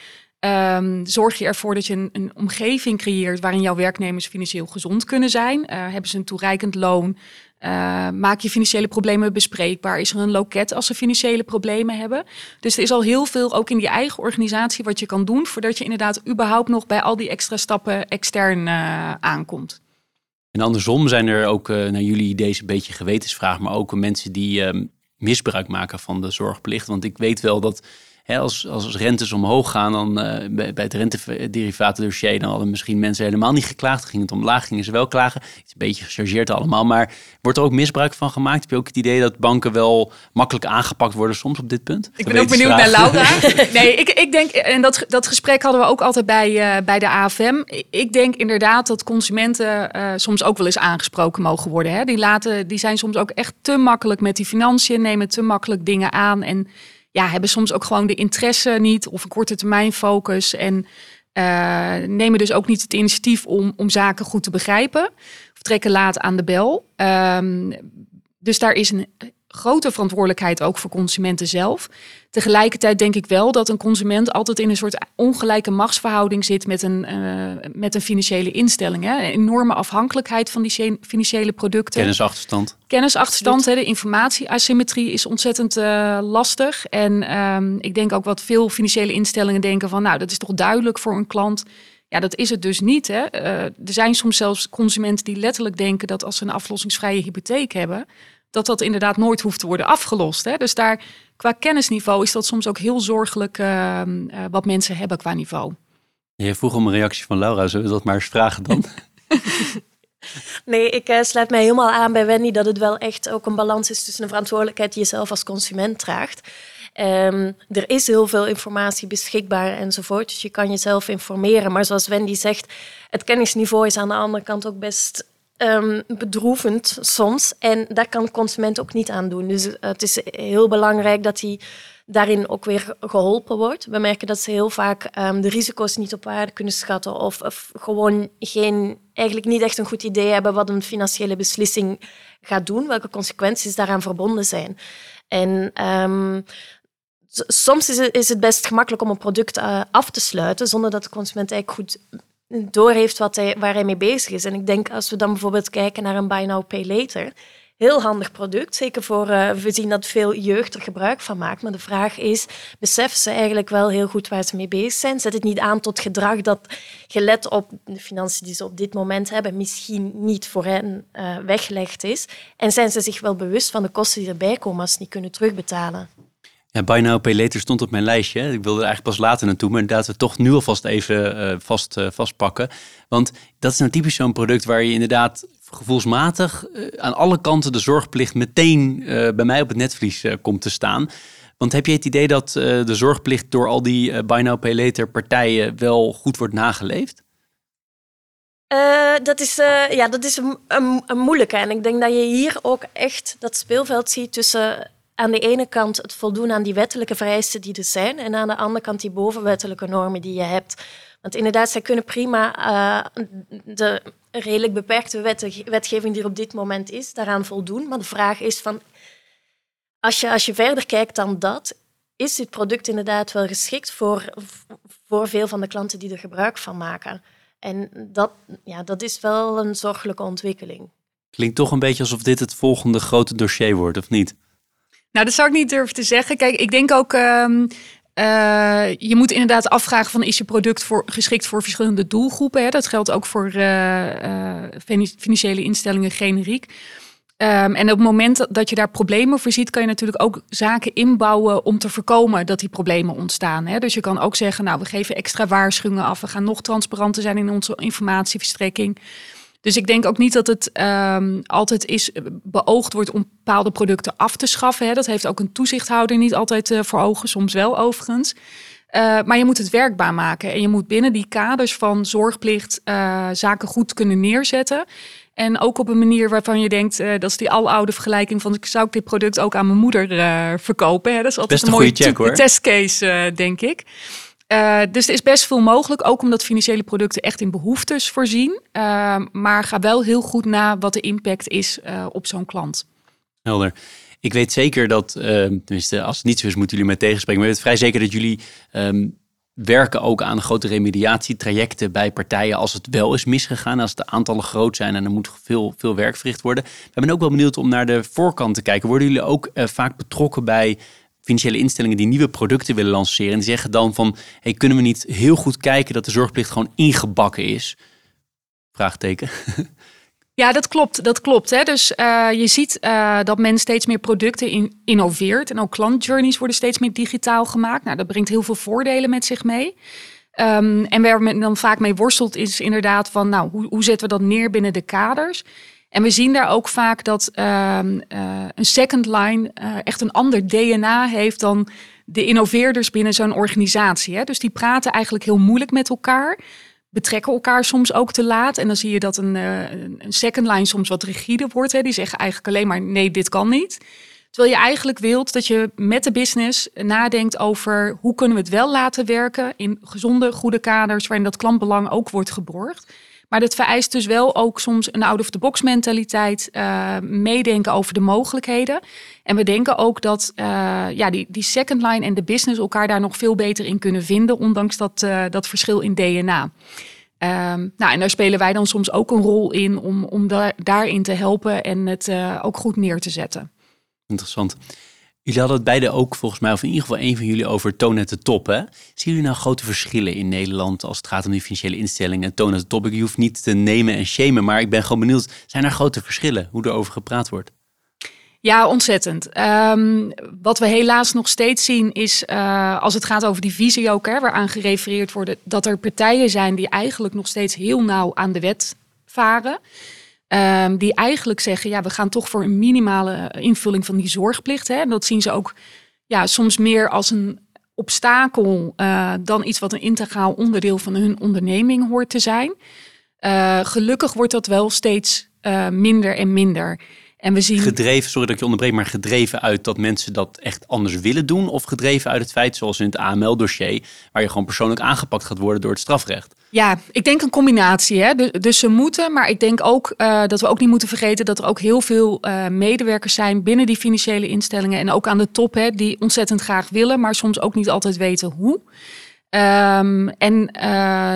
Um, zorg je ervoor dat je een, een, omgeving creëert waarin jouw werknemers financieel gezond kunnen zijn? Uh, hebben ze een toereikend loon? Uh, maak je financiële problemen bespreekbaar? Is er een loket als ze financiële problemen hebben? Dus er is al heel veel, ook in die eigen organisatie, wat je kan doen voordat je inderdaad überhaupt nog bij al die extra stappen extern aankomt. En andersom zijn er ook naar jullie deze beetje gewetensvraag, maar ook mensen die um, misbruik maken van de zorgplicht. Want ik weet wel dat als, als rentes omhoog gaan, dan uh, bij, bij het rentederivatendossier, dan hadden misschien mensen helemaal niet geklaagd. Ging het omlaag, gingen ze wel klagen. Het is een beetje gechargeerd allemaal. Maar wordt er ook misbruik van gemaakt? Heb je ook het idee dat banken wel makkelijk aangepakt worden soms op dit punt? Ik ben ook benieuwd naar Laura. [laughs] nee, ik, ik denk, en dat, dat gesprek hadden we ook altijd bij, uh, bij de AFM. Ik denk inderdaad dat consumenten uh, soms ook wel eens aangesproken mogen worden. Hè? Die, laten, die zijn soms ook echt te makkelijk met die financiën, nemen te makkelijk dingen aan en ja, hebben soms ook gewoon de interesse niet of een korte termijn focus. En uh, nemen dus ook niet het initiatief om, om zaken goed te begrijpen. Of trekken laat aan de bel. Um, dus daar is een grote verantwoordelijkheid ook voor consumenten zelf. Tegelijkertijd denk ik wel dat een consument altijd in een soort ongelijke machtsverhouding zit met een, uh, met een financiële instelling. Hè. Een enorme afhankelijkheid van die financiële producten. Kennisachterstand. Kennisachterstand, hè, de informatieasymmetrie is ontzettend uh, lastig. En um, ik denk ook wat veel financiële instellingen denken van, nou, dat is toch duidelijk voor een klant. Ja, dat is het dus niet. Hè. Uh, er zijn soms zelfs consumenten die letterlijk denken dat als ze een aflossingsvrije hypotheek hebben, dat dat inderdaad nooit hoeft te worden afgelost. Hè? Dus daar qua kennisniveau is dat soms ook heel zorgelijk uh, uh, wat mensen hebben qua niveau. Je vroeg om een reactie van Laura, zullen we dat maar eens vragen dan? [laughs] Nee, ik uh, sluit mij helemaal aan bij Wendy dat het wel echt ook een balans is tussen de verantwoordelijkheid die je zelf als consument draagt. Um, er is heel veel informatie beschikbaar enzovoort, dus je kan jezelf informeren. Maar zoals Wendy zegt, het kennisniveau is aan de andere kant ook best um, bedroevend soms. En daar kan de consument ook niet aan doen. Dus uh, het is heel belangrijk dat hij daarin ook weer geholpen wordt. We merken dat ze heel vaak um, de risico's niet op waarde kunnen schatten of, of, gewoon geen, eigenlijk niet echt een goed idee hebben wat een financiële beslissing gaat doen, welke consequenties daaraan verbonden zijn. En um, soms is het, is het, best gemakkelijk om een product uh, af te sluiten zonder dat de consument eigenlijk goed doorheeft wat hij, waar hij mee bezig is. En ik denk als we dan bijvoorbeeld kijken naar een Buy Now Pay Later, heel handig product. Zeker voor, uh, we zien dat veel jeugd er gebruik van maakt. Maar de vraag is, beseffen ze eigenlijk wel heel goed waar ze mee bezig zijn? Zet het niet aan tot gedrag dat, gelet op de financiën die ze op dit moment hebben, misschien niet voor hen uh, weggelegd is? En zijn ze zich wel bewust van de kosten die erbij komen als ze niet kunnen terugbetalen? Ja, Buy Now Pay Later stond op mijn lijstje. Ik wilde er eigenlijk pas later naartoe, maar inderdaad we toch nu alvast even uh, vast, uh, vastpakken. Want dat is nou typisch zo'n product waar je inderdaad gevoelsmatig uh, aan alle kanten de zorgplicht meteen bij mij op het netvlies komt te staan. Want heb je het idee dat de zorgplicht door al die Buy Now Pay Later partijen wel goed wordt nageleefd? dat is, ja, dat is een, een moeilijke. En ik denk dat je hier ook echt dat speelveld ziet tussen aan de ene kant het voldoen aan die wettelijke vereisten die er zijn en aan de andere kant die bovenwettelijke normen die je hebt. Want inderdaad, zij kunnen prima uh, de redelijk beperkte wetgeving die er op dit moment is, daaraan voldoen. Maar de vraag is van, als je, als je verder kijkt dan dat, is dit product inderdaad wel geschikt voor, voor veel van de klanten die er gebruik van maken? En dat, ja, dat is wel een zorgelijke ontwikkeling. Klinkt toch een beetje alsof dit het volgende grote dossier wordt, of niet? Nou, dat zou ik niet durven te zeggen. Kijk, ik denk ook. Um, je moet inderdaad afvragen van is je product geschikt voor verschillende doelgroepen. Hè? Dat geldt ook voor uh, uh, financiële instellingen generiek. Um, en op het moment dat je daar problemen voor ziet, kan je natuurlijk ook zaken inbouwen om te voorkomen dat die problemen ontstaan. Hè? Dus je kan ook zeggen, nou, we geven extra waarschuwingen af, we gaan nog transparanter zijn in onze informatieverstrekking. Dus ik denk ook niet dat het um, altijd is eh, beoogd wordt om bepaalde producten af te schaffen. Hè. Dat heeft ook een toezichthouder niet altijd uh, voor ogen, soms wel overigens. Uh, maar je moet het werkbaar maken en je moet binnen die kaders van zorgplicht zaken goed kunnen neerzetten. En ook op een manier waarvan je denkt, dat is die aloude vergelijking van, zou ik dit product ook aan mijn moeder verkopen? Hè? Dat is altijd een, een mooie check, hoor. testcase, denk ik. Uh, dus er is best veel mogelijk, ook omdat financiële producten echt in behoeftes voorzien. Uh, maar ga wel heel goed na wat de impact is uh, op zo'n klant. Helder. Ik weet zeker dat, tenminste als het niet zo is, moeten jullie mij tegenspreken. Maar ik weet vrij zeker dat jullie um, werken ook aan grote remediatietrajecten bij partijen als het wel is misgegaan. Als de aantallen groot zijn en er moet veel, veel werk verricht worden. Ik ben ook wel benieuwd om naar de voorkant te kijken. Worden jullie ook vaak betrokken bij financiële instellingen die nieuwe producten willen lanceren. En die zeggen dan van, hey, kunnen we niet heel goed kijken dat de zorgplicht gewoon ingebakken is? Vraagteken. Ja, dat klopt. Dat klopt. Hè. Dus uh, je ziet uh, dat men steeds meer producten in, innoveert. En ook klantjourneys worden steeds meer digitaal gemaakt. Nou, dat brengt heel veel voordelen met zich mee. Um, en waar men dan vaak mee worstelt is inderdaad van, nou, hoe, hoe zetten we dat neer binnen de kaders? En we zien daar ook vaak dat uh, uh, een second line uh, echt een ander DNA heeft dan de innoveerders binnen zo'n organisatie. Hè? Dus die praten eigenlijk heel moeilijk met elkaar, betrekken elkaar soms ook te laat. En dan zie je dat een, uh, een second line soms wat rigide wordt. Hè? Die zeggen eigenlijk alleen maar nee, dit kan niet. Terwijl je eigenlijk wilt dat je met de business nadenkt over hoe kunnen we het wel laten werken in gezonde, goede kaders waarin dat klantbelang ook wordt geborgd. Maar dat vereist dus wel ook soms een out-of-the-box mentaliteit, uh, meedenken over de mogelijkheden. En we denken ook dat uh, ja, die, die second line en de business elkaar daar nog veel beter in kunnen vinden, ondanks dat, uh, dat verschil in DNA. Um, nou, en daar spelen wij dan soms ook een rol in om, om daar, daarin te helpen en het ook goed neer te zetten. Interessant. Jullie hadden het beide ook volgens mij, of in ieder geval een van jullie, over toon at de top. Hè? Zien jullie nou grote verschillen in Nederland als het gaat om die financiële instellingen? Toon at de top, ik hoef niet te nemen en shamen, maar ik ben gewoon benieuwd, zijn er grote verschillen hoe er over gepraat wordt? Ja, ontzettend. Um, wat we helaas nog steeds zien is, uh, als het gaat over die visie ook, waaraan gerefereerd wordt, dat er partijen zijn die eigenlijk nog steeds heel nauw aan de wet varen. Um, die eigenlijk zeggen, ja, we gaan toch voor een minimale invulling van die zorgplicht. Hè. Dat zien ze ook ja, soms meer als een obstakel uh, dan iets wat een integraal onderdeel van hun onderneming hoort te zijn. Uh, gelukkig wordt dat wel steeds minder en minder. En we zien... Gedreven, sorry dat ik je onderbreek, maar gedreven uit dat mensen dat echt anders willen doen? Of gedreven uit het feit, zoals in het AML-dossier, waar je gewoon persoonlijk aangepakt gaat worden door het strafrecht? Ja, ik denk een combinatie. Hè? Dus, dus ze moeten, maar ik denk ook uh, dat we ook niet moeten vergeten dat er ook heel veel uh, medewerkers zijn binnen die financiële instellingen en ook aan de top, hè, die ontzettend graag willen, maar soms ook niet altijd weten hoe. Um, en uh,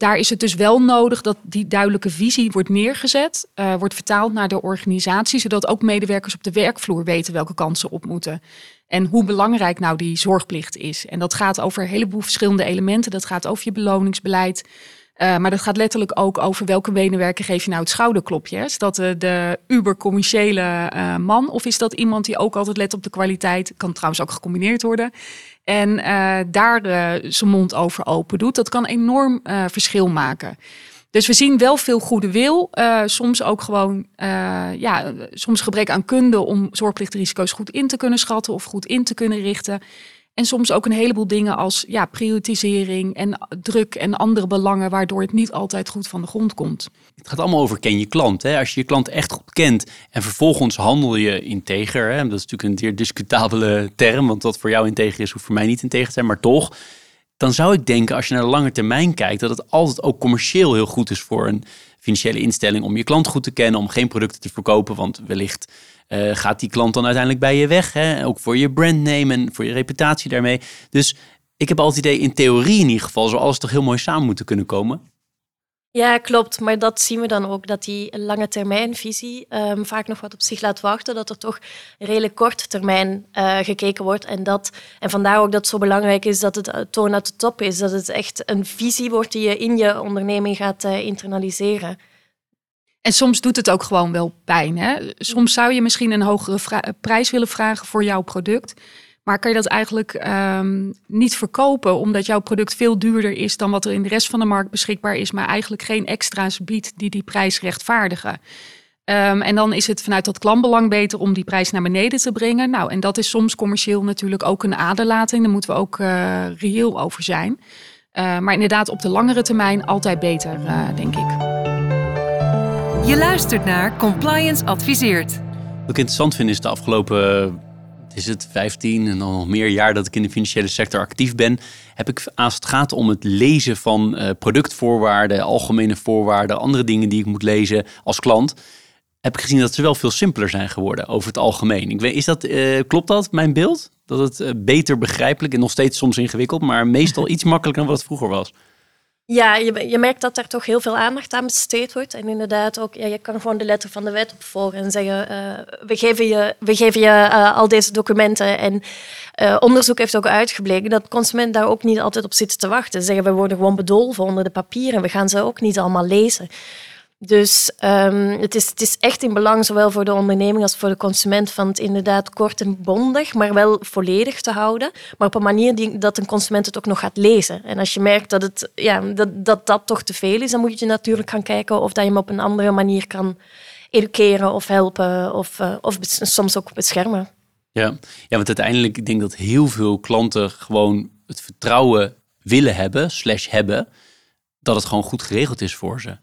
daar is het dus wel nodig dat die duidelijke visie wordt neergezet, uh, wordt vertaald naar de organisatie, zodat ook medewerkers op de werkvloer weten welke kansen op moeten. En hoe belangrijk nou die zorgplicht is. En dat gaat over een heleboel verschillende elementen. Dat gaat over je beloningsbeleid. Uh, maar dat gaat letterlijk ook over welke medewerker geef je nou het schouderklopje. Is dat de, de uber-commerciële man of is dat iemand die ook altijd let op de kwaliteit? Kan trouwens ook gecombineerd worden. En uh, daar zijn mond over open doet. Dat kan enorm verschil maken. Dus we zien wel veel goede wil. soms ook gewoon ja, soms gebrek aan kunde om zorgplichtrisico's goed in te kunnen schatten of goed in te kunnen richten. En soms ook een heleboel dingen als ja, prioritisering en druk en andere belangen, waardoor het niet altijd goed van de grond komt. Het gaat allemaal over ken je klant. Hè? Als je je klant echt goed kent en vervolgens handel je integer. Hè? Dat is natuurlijk een zeer discutabele term, want wat voor jou integer is, hoeft voor mij niet integer te zijn, maar toch. Dan zou ik denken, als je naar de lange termijn kijkt, dat het altijd ook commercieel heel goed is voor een financiële instelling om je klant goed te kennen, om geen producten te verkopen, want wellicht uh, gaat die klant dan uiteindelijk bij je weg? Hè? Ook voor je brandname en voor je reputatie daarmee. Dus ik heb altijd het idee, in theorie in ieder geval, zou alles toch heel mooi samen moeten kunnen komen. Ja, klopt. Maar dat zien we dan ook, dat die lange termijnvisie um, vaak nog wat op zich laat wachten. Dat er toch redelijk korte termijn uh, gekeken wordt. En, dat, en vandaar ook dat het zo belangrijk is dat het uh, toon uit de top is. Dat het echt een visie wordt die je in je onderneming gaat internaliseren. En soms doet het ook gewoon wel pijn. Hè? Soms zou je misschien een hogere prijs willen vragen voor jouw product. Maar kan je dat eigenlijk um, niet verkopen omdat jouw product veel duurder is dan wat er in de rest van de markt beschikbaar is, maar eigenlijk geen extra's biedt die die prijs rechtvaardigen. Um, en dan is het vanuit dat klantbelang beter om die prijs naar beneden te brengen. Nou, en dat is soms commercieel natuurlijk ook een aderlating. Daar moeten we ook uh, reëel over zijn. Uh, maar inderdaad, op de langere termijn altijd beter, denk ik. Je luistert naar Compliance Adviseert. Wat ik interessant vind is de afgelopen is het 15 en dan nog meer jaar dat ik in de financiële sector actief ben, heb ik als het gaat om het lezen van uh, productvoorwaarden, algemene voorwaarden, andere dingen die ik moet lezen als klant, heb ik gezien dat ze wel veel simpeler zijn geworden over het algemeen. Ik weet, is dat, uh, klopt dat, mijn beeld? Dat het uh, beter begrijpelijk en nog steeds soms ingewikkeld, maar meestal [laughs] iets makkelijker dan wat het vroeger was. Ja, je, je merkt dat er toch heel veel aandacht aan besteed wordt. En inderdaad ook, ja, je kan gewoon de letter van de wet opvolgen en zeggen, uh, we geven je, we geven je uh, al deze documenten. En uh, onderzoek heeft ook uitgebleken dat consument daar ook niet altijd op zit te wachten. Ze zeggen, we worden gewoon bedolven onder de papieren. We gaan ze ook niet allemaal lezen. Dus um, het, is, het is echt in belang, zowel voor de onderneming als voor de consument, van het inderdaad kort en bondig, maar wel volledig te houden. Maar op een manier die, dat een consument het ook nog gaat lezen. En als je merkt dat, het, ja, dat, dat dat toch te veel is, dan moet je natuurlijk gaan kijken of dat je hem op een andere manier kan educeren of helpen of, uh, of soms ook beschermen. Ja. ja, want uiteindelijk ik denk dat heel veel klanten gewoon het vertrouwen willen hebben, slash hebben, dat het gewoon goed geregeld is voor ze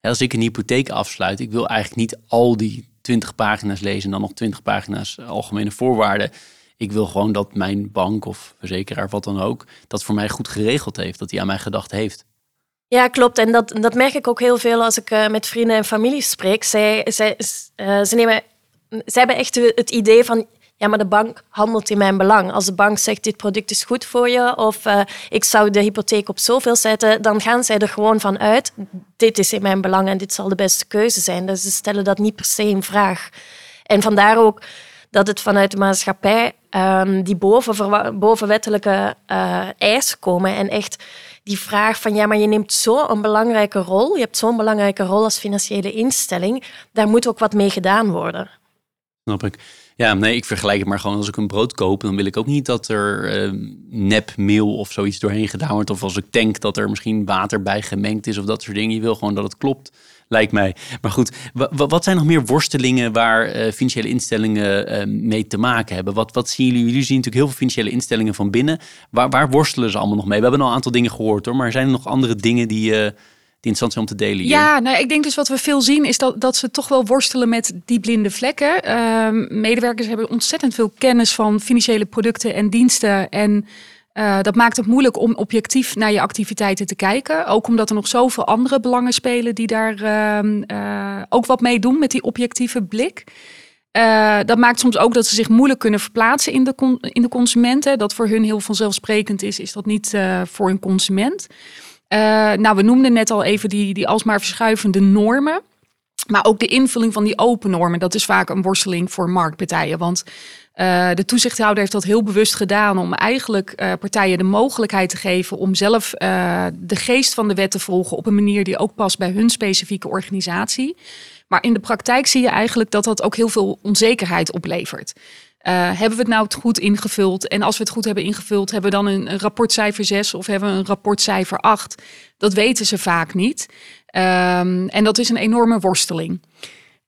als ik een hypotheek afsluit, ik wil eigenlijk niet al die 20 pagina's lezen en dan nog 20 pagina's algemene voorwaarden. Ik wil gewoon dat mijn bank of verzekeraar, wat dan ook, dat voor mij goed geregeld heeft, dat hij aan mij gedacht heeft. Ja, klopt. En dat, dat merk ik ook heel veel als ik uh, met vrienden en familie spreek. Zij, zij, uh, ze, nemen, ze hebben echt het idee van ja, maar de bank handelt in mijn belang. Als de bank zegt dit product is goed voor je of uh, ik zou de hypotheek op zoveel zetten, dan gaan zij er gewoon van uit, dit is in mijn belang en dit zal de beste keuze zijn. Dus ze stellen dat niet per se in vraag. En vandaar ook dat het vanuit de maatschappij um, die boven, bovenwettelijke uh, eisen komen en echt die vraag van ja, maar je neemt zo'n belangrijke rol, je hebt zo'n belangrijke rol als financiële instelling, daar moet ook wat mee gedaan worden. Snap ik. Ja, nee, ik vergelijk het maar gewoon als ik een brood koop, dan wil ik ook niet dat er uh, nepmeel of zoiets doorheen gedaan wordt. Of als ik tank dat er misschien water bij gemengd is of dat soort dingen. Je wil gewoon dat het klopt, lijkt mij. Maar goed, wat zijn nog meer worstelingen waar uh, financiële instellingen uh, mee te maken hebben? Wat, wat zien jullie? Jullie zien natuurlijk heel veel financiële instellingen van binnen. Waar, waar worstelen ze allemaal nog mee? We hebben al een aantal dingen gehoord hoor, maar zijn er nog andere dingen die interessant zijn om te delen hier? Ja, nou, ik denk dus wat we veel zien is dat, dat ze toch wel worstelen met die blinde vlekken. Ehm, medewerkers hebben ontzettend veel kennis van financiële producten en diensten. En uh, dat maakt het moeilijk om objectief naar je activiteiten te kijken. Ook omdat er nog zoveel andere belangen spelen die daar uh, ook wat mee doen met die objectieve blik. Uh, dat maakt soms ook dat ze zich moeilijk kunnen verplaatsen in de, in de consumenten. Dat voor hun heel vanzelfsprekend is, is dat niet voor een consument. Uh, nou, we noemden net al even die, die alsmaar verschuivende normen. Maar ook de invulling van die open normen, dat is vaak een worsteling voor marktpartijen. Want uh, de toezichthouder heeft dat heel bewust gedaan om eigenlijk uh, partijen de mogelijkheid te geven om zelf de geest van de wet te volgen op een manier die ook past bij hun specifieke organisatie. Maar in de praktijk zie je eigenlijk dat dat ook heel veel onzekerheid oplevert. Uh, hebben we het nou goed ingevuld? En als we het goed hebben ingevuld, hebben we dan een, rapportcijfer 6 of hebben we een rapportcijfer 8? Dat weten ze vaak niet. Um, en dat is een enorme worsteling.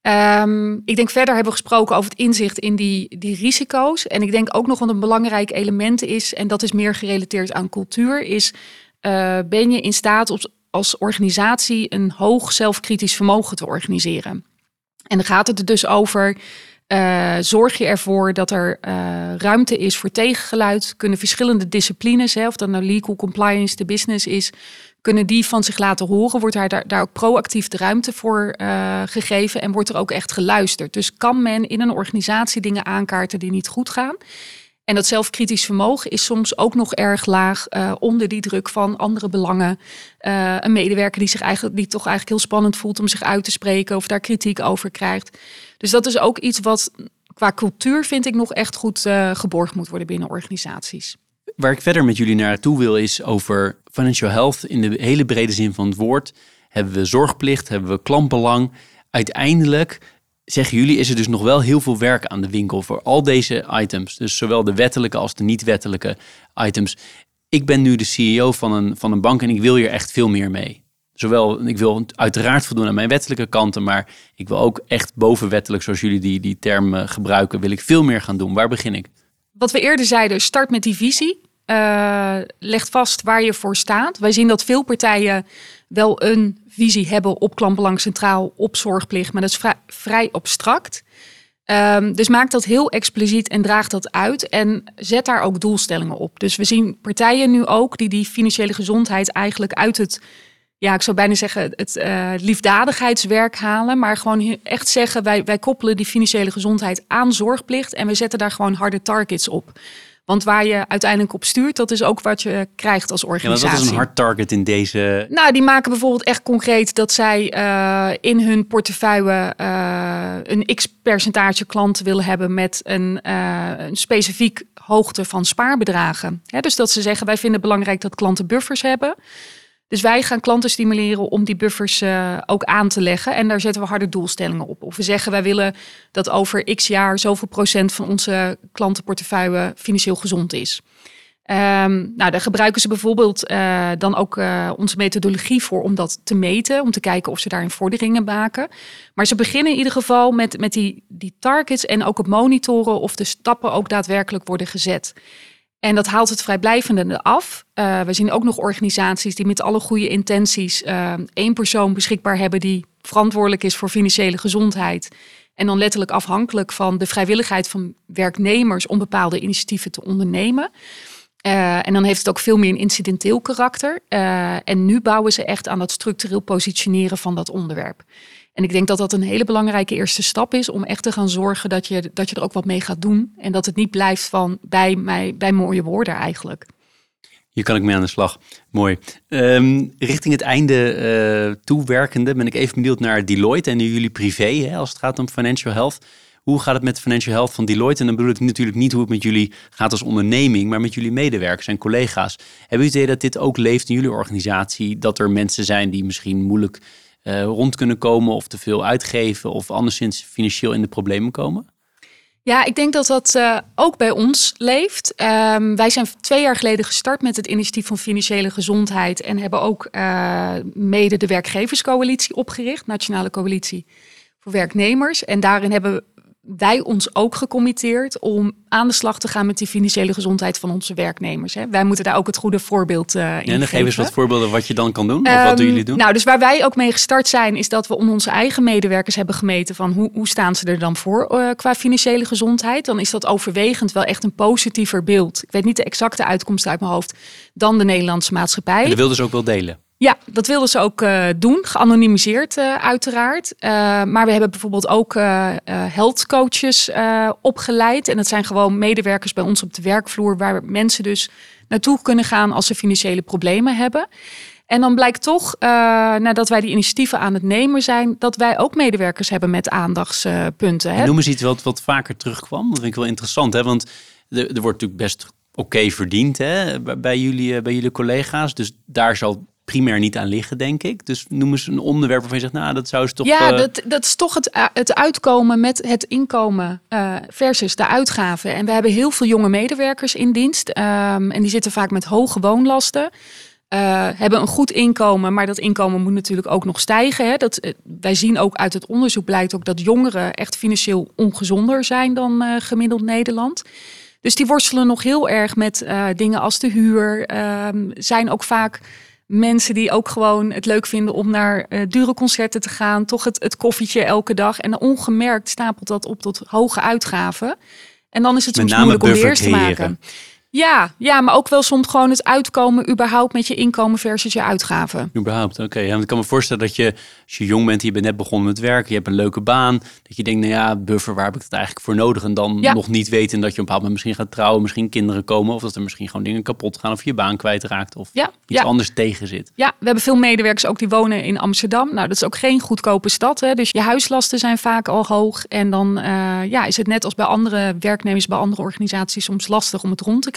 Um, ik denk verder hebben we gesproken over het inzicht in die, die risico's. En ik denk ook nog wat een belangrijk element is, en dat is meer gerelateerd aan cultuur, is uh, ben je in staat als organisatie een hoog zelfkritisch vermogen te organiseren? En dan gaat het er dus over uh, zorg je ervoor dat er uh, ruimte is voor tegengeluid? Kunnen verschillende disciplines, hè, of dat nou legal compliance, de business is, kunnen die van zich laten horen? Wordt daar, daar, ook proactief de ruimte voor uh, gegeven en wordt er ook echt geluisterd? Dus kan men in een organisatie dingen aankaarten die niet goed gaan? En dat zelfkritisch vermogen is soms ook nog erg laag onder die druk van andere belangen. Een medewerker die zich eigenlijk die toch eigenlijk heel spannend voelt om zich uit te spreken of daar kritiek over krijgt. Dus dat is ook iets wat qua cultuur vind ik nog echt goed uh, geborgd moet worden binnen organisaties. Waar ik verder met jullie naartoe wil is over financial health in de hele brede zin van het woord. Hebben we zorgplicht, hebben we klantbelang. Uiteindelijk zeggen jullie, is er dus nog wel heel veel werk aan de winkel voor al deze items. Dus zowel de wettelijke als de niet-wettelijke items. Ik ben nu de CEO van een, van een bank en ik wil hier echt veel meer mee. Zowel, ik wil uiteraard voldoen aan mijn wettelijke kanten, maar ik wil ook echt bovenwettelijk, zoals jullie die, die term gebruiken, wil ik veel meer gaan doen. Waar begin ik? Wat we eerder zeiden, start met die visie. Uh, leg vast waar je voor staat. Wij zien dat veel partijen wel een visie hebben op klantbelang centraal, op zorgplicht, maar dat is vrij, abstract. Um, dus maak dat heel expliciet en draag dat uit en zet daar ook doelstellingen op. Dus we zien partijen nu ook die die financiële gezondheid eigenlijk uit het, ja, ik zou bijna zeggen, het uh, liefdadigheidswerk halen, maar gewoon echt zeggen, wij, wij koppelen die financiële gezondheid aan zorgplicht en we zetten daar gewoon harde targets op. Want waar je uiteindelijk op stuurt, dat is ook wat je krijgt als organisatie. Ja, wat is een hard target in deze? Nou, die maken bijvoorbeeld echt concreet dat zij uh, in hun portefeuille uh, een x-percentage klanten willen hebben met een, uh, een specifiek hoogte van spaarbedragen. dus dat ze zeggen, wij vinden het belangrijk dat klanten buffers hebben. Dus wij gaan klanten stimuleren om die buffers uh, ook aan te leggen. En daar zetten we harde doelstellingen op. Of we zeggen wij willen dat over x jaar zoveel procent van onze klantenportefeuille financieel gezond is. Um, nou, daar gebruiken ze bijvoorbeeld uh, dan ook uh, onze methodologie voor om dat te meten, om te kijken of ze daarin vorderingen maken. Maar ze beginnen in ieder geval met, met die, die targets en ook het monitoren of de stappen ook daadwerkelijk worden gezet. En dat haalt het vrijblijvende af. Uh, we zien ook nog organisaties die met alle goede intenties uh, één persoon beschikbaar hebben die verantwoordelijk is voor financiële gezondheid. En dan letterlijk afhankelijk van de vrijwilligheid van werknemers om bepaalde initiatieven te ondernemen. Uh, en dan heeft het ook veel meer een incidenteel karakter. En nu bouwen ze echt aan dat structureel positioneren van dat onderwerp. En ik denk dat dat een hele belangrijke eerste stap is om echt te gaan zorgen dat je, dat je er ook wat mee gaat doen. En dat het niet blijft van bij, mij, bij mooie woorden eigenlijk. Hier kan ik mee aan de slag. Mooi. Um, richting het einde uh, toewerkende ben ik even benieuwd naar Deloitte en jullie privé, hè, als het gaat om financial health. Hoe gaat het met de financial health van Deloitte? En dan bedoel ik natuurlijk niet hoe het met jullie gaat als onderneming, maar met jullie medewerkers en collega's. Hebben jullie het idee dat dit ook leeft in jullie organisatie? Dat er mensen zijn die misschien moeilijk uh, rond kunnen komen of te veel uitgeven of anderszins financieel in de problemen komen? Ja, ik denk dat dat uh, ook bij ons leeft. Um, wij zijn twee jaar geleden gestart met het initiatief van financiële gezondheid en hebben ook uh, mede de werkgeverscoalitie opgericht, Nationale Coalitie voor Werknemers. En daarin hebben wij ons ook gecommitteerd om aan de slag te gaan met die financiële gezondheid van onze werknemers. Hè. Wij moeten daar ook het goede voorbeeld uh, in En dan geef eens wat voorbeelden wat je dan kan doen. Of wat doen ehm, jullie doen? Nou, dus waar wij ook mee gestart zijn, is dat we om onze eigen medewerkers hebben gemeten van hoe, hoe staan ze er dan voor uh, qua financiële gezondheid. Dan is dat overwegend wel echt een positiever beeld. Ik weet niet de exacte uitkomst uit mijn hoofd dan de Nederlandse maatschappij. En dat wilden ze ook wel delen. Ja, dat wilden ze ook uh, doen, geanonimiseerd uh, uiteraard. Uh, maar we hebben bijvoorbeeld ook health coaches opgeleid. En dat zijn gewoon medewerkers bij ons op de werkvloer, waar mensen dus naartoe kunnen gaan als ze financiële problemen hebben. En dan blijkt toch, nadat wij die initiatieven aan het nemen zijn, dat wij ook medewerkers hebben met aandachtspunten. Hè? Noem eens iets wat, wat vaker terugkwam. Dat vind ik wel interessant, hè? want er, er wordt natuurlijk best oké verdiend hè? Bij, jullie, bij jullie collega's. Dus daar zal primair niet aan liggen, denk ik. Dus noem eens een onderwerp waarvan je zegt, nou, dat zou ze toch... Ja, dat, dat is toch het, het uitkomen met het inkomen uh, versus de uitgaven. En we hebben heel veel jonge medewerkers in dienst. Um, en die zitten vaak met hoge woonlasten. Uh, hebben een goed inkomen, maar dat inkomen moet natuurlijk ook nog stijgen. Hè. Dat, wij zien ook uit het onderzoek blijkt ook dat jongeren echt financieel ongezonder zijn dan gemiddeld Nederland. Dus die worstelen nog heel erg met dingen als de huur. Ehm, zijn ook vaak mensen die ook gewoon het leuk vinden om naar uh, dure concerten te gaan. Toch het, het koffietje elke dag. En ongemerkt stapelt dat op tot hoge uitgaven. En dan is het soms moeilijk om weer te maken. Ja, ja, maar ook wel soms gewoon het uitkomen überhaupt met je inkomen versus je uitgaven. Überhaupt, oké. Ja, ik kan me voorstellen dat je, als je jong bent, je bent net begonnen met werken, je hebt een leuke baan, dat je denkt, nou ja, buffer, waar heb ik het eigenlijk voor nodig? En dan ja. nog niet weten dat je op een bepaald moment misschien gaat trouwen, misschien kinderen komen, of dat er misschien gewoon dingen kapot gaan, of je baan kwijtraakt, of ja, iets anders tegen zit. Ja, we hebben veel medewerkers ook die wonen in Amsterdam. Nou, dat is ook geen goedkope stad, hè? dus je huislasten zijn vaak al hoog. En dan uh, ja, is het net als bij andere werknemers, bij andere organisaties soms lastig om het rond te krijgen.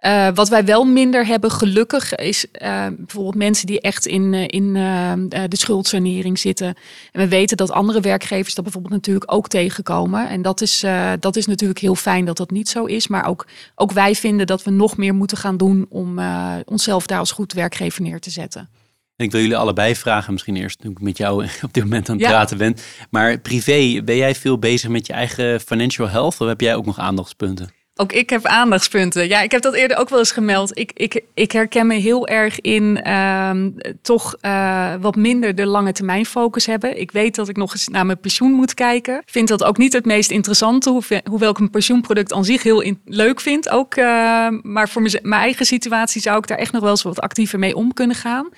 Uh, wat wij wel minder hebben, gelukkig, is uh, bijvoorbeeld mensen die echt in, uh, in de schuldsanering zitten. En we weten dat andere werkgevers dat bijvoorbeeld natuurlijk ook tegenkomen. En dat is, dat is natuurlijk heel fijn dat dat niet zo is. Maar ook, ook wij vinden dat we nog meer moeten gaan doen om onszelf daar als goed werkgever neer te zetten. En ik wil jullie allebei vragen, misschien eerst toen ik met jou [laughs] op dit moment aan het ja. praten ben. Maar privé, ben jij veel bezig met je eigen financial health of heb jij ook nog aandachtspunten? Ook ik heb aandachtspunten. Ja, ik heb dat eerder ook wel eens gemeld. Ik, ik, ik herken me heel erg in uh, toch uh, wat minder de lange termijn focus hebben. Ik weet dat ik nog eens naar mijn pensioen moet kijken. Ik vind dat ook niet het meest interessante, hoewel, ik een pensioenproduct aan zich heel leuk vind. Ook, uh, maar voor mijn, mijn eigen situatie zou ik daar echt nog wel eens wat actiever mee om kunnen gaan.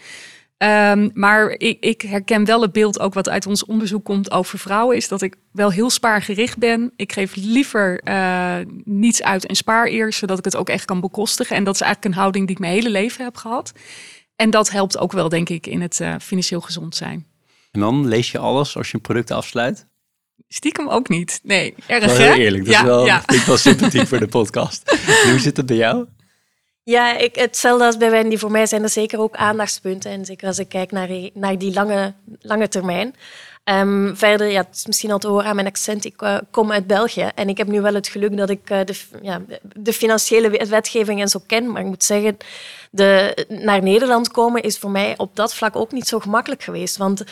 Um, maar ik, ik, herken wel het beeld ook wat uit ons onderzoek komt over vrouwen, is dat ik wel heel spaargericht ben. Ik geef liever uh, niets uit en spaar eerst, zodat ik het ook echt kan bekostigen. En dat is eigenlijk een houding die ik mijn hele leven heb gehad. En dat helpt ook wel, denk ik, in het uh, financieel gezond zijn. En dan lees je alles als je een product afsluit? Stiekem ook niet. Nee, erg wel heel eerlijk. Dat ja, is wel, ja. ik wel sympathiek voor de podcast. [laughs] Hoe zit het bij jou? Ja, ik, hetzelfde als bij Wendy. Voor mij zijn er zeker ook aandachtspunten. En zeker als ik kijk naar, naar die lange, lange termijn. Um, verder, ja, het is misschien al te horen aan mijn accent. Ik uh, kom uit België en ik heb nu wel het geluk dat ik uh, de, ja, de financiële wetgeving en zo ken. Maar ik moet zeggen, de, naar Nederland komen is voor mij op dat vlak ook niet zo gemakkelijk geweest. Want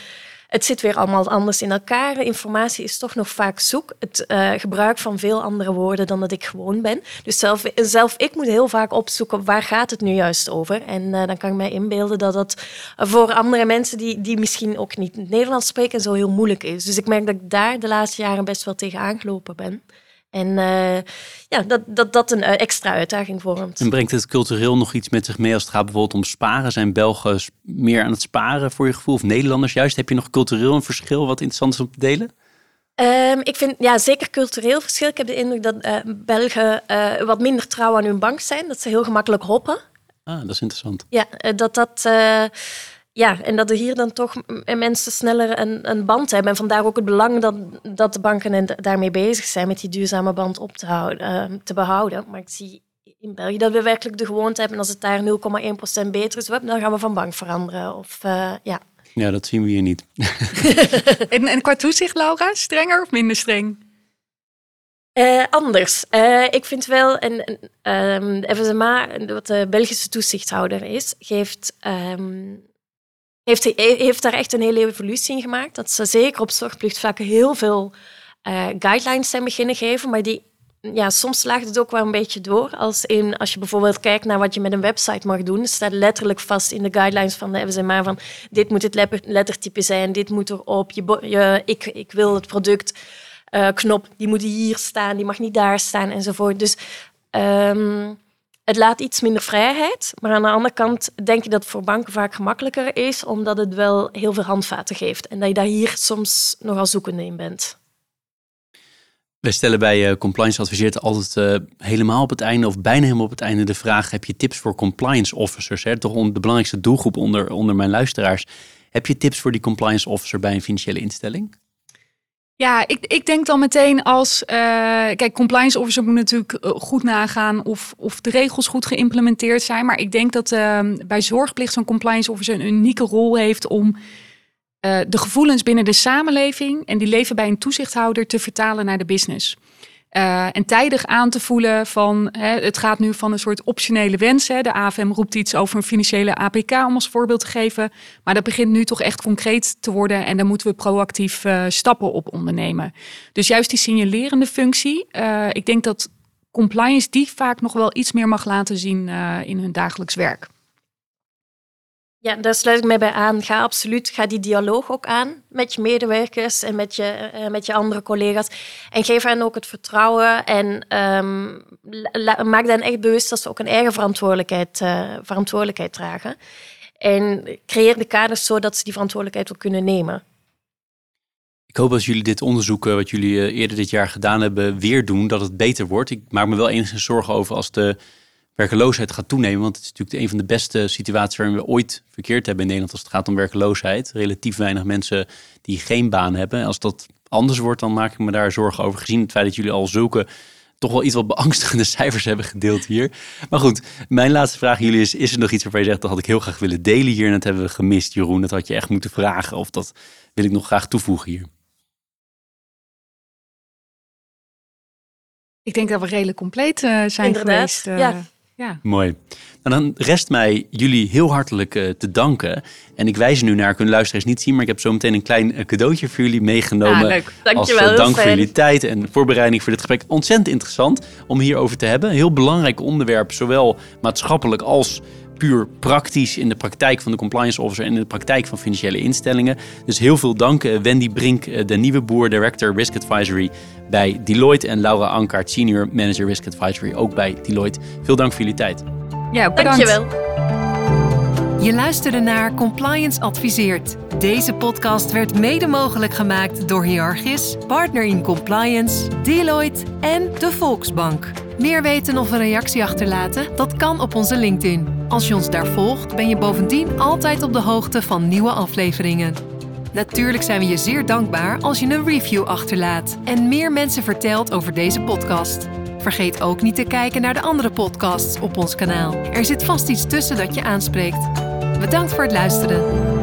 het zit weer allemaal anders in elkaar. Informatie is toch nog vaak zoek. Het uh, gebruik van veel andere woorden dan dat ik gewoon ben. Dus zelf, zelf ik moet heel vaak opzoeken waar gaat het nu juist over. En uh, dan kan ik mij inbeelden dat dat voor andere mensen die, die misschien ook niet Nederlands spreken zo heel moeilijk is. Dus ik merk dat ik daar de laatste jaren best wel tegen aangelopen ben. En ja, dat, dat dat een extra uitdaging vormt. En brengt het cultureel nog iets met zich mee als het gaat bijvoorbeeld om sparen? Zijn Belgen meer aan het sparen voor je gevoel? Of Nederlanders juist? Heb je nog cultureel een verschil wat interessant is om te delen? Um, ik vind ja, zeker cultureel verschil. Ik heb de indruk dat uh, Belgen uh, wat minder trouw aan hun bank zijn. Dat ze heel gemakkelijk hoppen. Ah, dat is interessant. Ja, dat dat... ja, en dat er hier dan toch mensen sneller een, een band hebben. En vandaar ook het belang dat, dat de banken en daarmee bezig zijn met die duurzame band op te, houden, te behouden. Maar ik zie in België dat we werkelijk de gewoonte hebben, als het daar 0,1% beter is, dan gaan we van bank veranderen. Of, ja. Ja, dat zien we hier niet. [laughs] [laughs] en, en qua toezicht, Laura, strenger of minder streng? Uh, anders. Uh, ik vind wel, en um, FSMA, wat de Belgische toezichthouder is, geeft, um, heeft, heeft daar echt een hele evolutie in gemaakt. Dat ze zeker op zorgplichtvakken heel veel uh, guidelines zijn beginnen geven, maar die ja, soms slaagt het ook wel een beetje door. Als, in, als je bijvoorbeeld kijkt naar wat je met een website mag doen, staat letterlijk vast in de guidelines van de FSMA van dit moet het lettertype zijn, dit moet erop, je, je, ik, ik wil het product uh, knop, die moet hier staan, die mag niet daar staan enzovoort. Dus um, het laat iets minder vrijheid, maar aan de andere kant denk ik dat het voor banken vaak gemakkelijker is, omdat het wel heel veel handvaten geeft en dat je daar hier soms nogal zoekende in bent. Wij stellen bij uh, Compliance Adviseert altijd uh, helemaal op het einde of bijna helemaal op het einde de vraag: heb je tips voor compliance officers? Hè? Toch de belangrijkste doelgroep onder, onder mijn luisteraars. Heb je tips voor die compliance officer bij een financiële instelling? Ja, ik, ik denk dan meteen als. Uh, kijk, compliance officer moet natuurlijk goed nagaan of, of de regels goed geïmplementeerd zijn. Maar ik denk dat ehm, bij zorgplicht zo'n compliance officer een unieke rol heeft om uh, de gevoelens binnen de samenleving en die leven bij een toezichthouder te vertalen naar de business. Uh, en tijdig aan te voelen van hè, het gaat nu van een soort optionele wens. Hè. De AFM roept iets over een financiële APK om als voorbeeld te geven. Maar dat begint nu toch echt concreet te worden en daar moeten we proactief uh, stappen op ondernemen. Dus juist die signalerende functie. ik denk dat compliance die vaak nog wel iets meer mag laten zien in hun dagelijks werk. Ja, daar sluit ik mij bij aan. Ga absoluut, ga die dialoog ook aan met je medewerkers en met je, uh, met je andere collega's. En geef hen ook het vertrouwen en um, maak hen echt bewust dat ze ook een eigen verantwoordelijkheid, uh, verantwoordelijkheid dragen. En creëer de kaders zodat ze die verantwoordelijkheid ook kunnen nemen. Ik hoop als jullie dit onderzoek, eh, wat jullie eerder dit jaar gedaan hebben, weer doen, dat het beter wordt. Ik maak me wel enigszins zorgen over als de werkeloosheid gaat toenemen. Want het is natuurlijk een van de beste situaties waarin we ooit verkeerd hebben in Nederland als het gaat om werkeloosheid. Relatief weinig mensen die geen baan hebben. Als dat anders wordt, dan maak ik me daar zorgen over. Gezien het feit dat jullie al zulke toch wel iets wat beangstigende [laughs] cijfers hebben gedeeld hier. Maar goed, mijn laatste vraag aan jullie is: is er nog iets waarvan je zegt dat had ik heel graag willen delen hier en dat hebben we gemist, Jeroen? Dat had je echt moeten vragen of dat wil ik nog graag toevoegen hier. Ik denk dat we redelijk compleet uh, zijn Inderdaad, geweest. Uh, ja. Ja. Mooi. En dan rest mij jullie heel hartelijk uh, te danken. En ik wijs nu naar, kunnen luisteraars niet zien, maar ik heb zo meteen een klein uh, cadeautje voor jullie meegenomen. Ah, leuk. Dankjewel. Als uh, dank voor jullie tijd en voorbereiding voor dit gesprek. Ontzettend interessant om hierover te hebben. Heel belangrijk onderwerp, zowel maatschappelijk als puur praktisch in de praktijk van de compliance officer en in de praktijk van financiële instellingen. Dus heel veel dank Wendy Brink, de nieuwe boer, director Risk Advisory bij Deloitte en Laura Ankaart, senior manager Risk Advisory, ook bij Deloitte. Veel dank voor jullie tijd. Ja, bedankt. Dankjewel. Je luisterde naar Compliance Adviseert. Deze podcast werd mede mogelijk gemaakt door Hierarchis, Partner in Compliance, Deloitte en de Volksbank. Meer weten of een reactie achterlaten? Dat kan op onze LinkedIn. Als je ons daar volgt, ben je bovendien altijd op de hoogte van nieuwe afleveringen. Natuurlijk zijn we je zeer dankbaar als je een review achterlaat en meer mensen vertelt over deze podcast. Vergeet ook niet te kijken naar de andere podcasts op ons kanaal. Er zit vast iets tussen dat je aanspreekt. Bedankt voor het luisteren.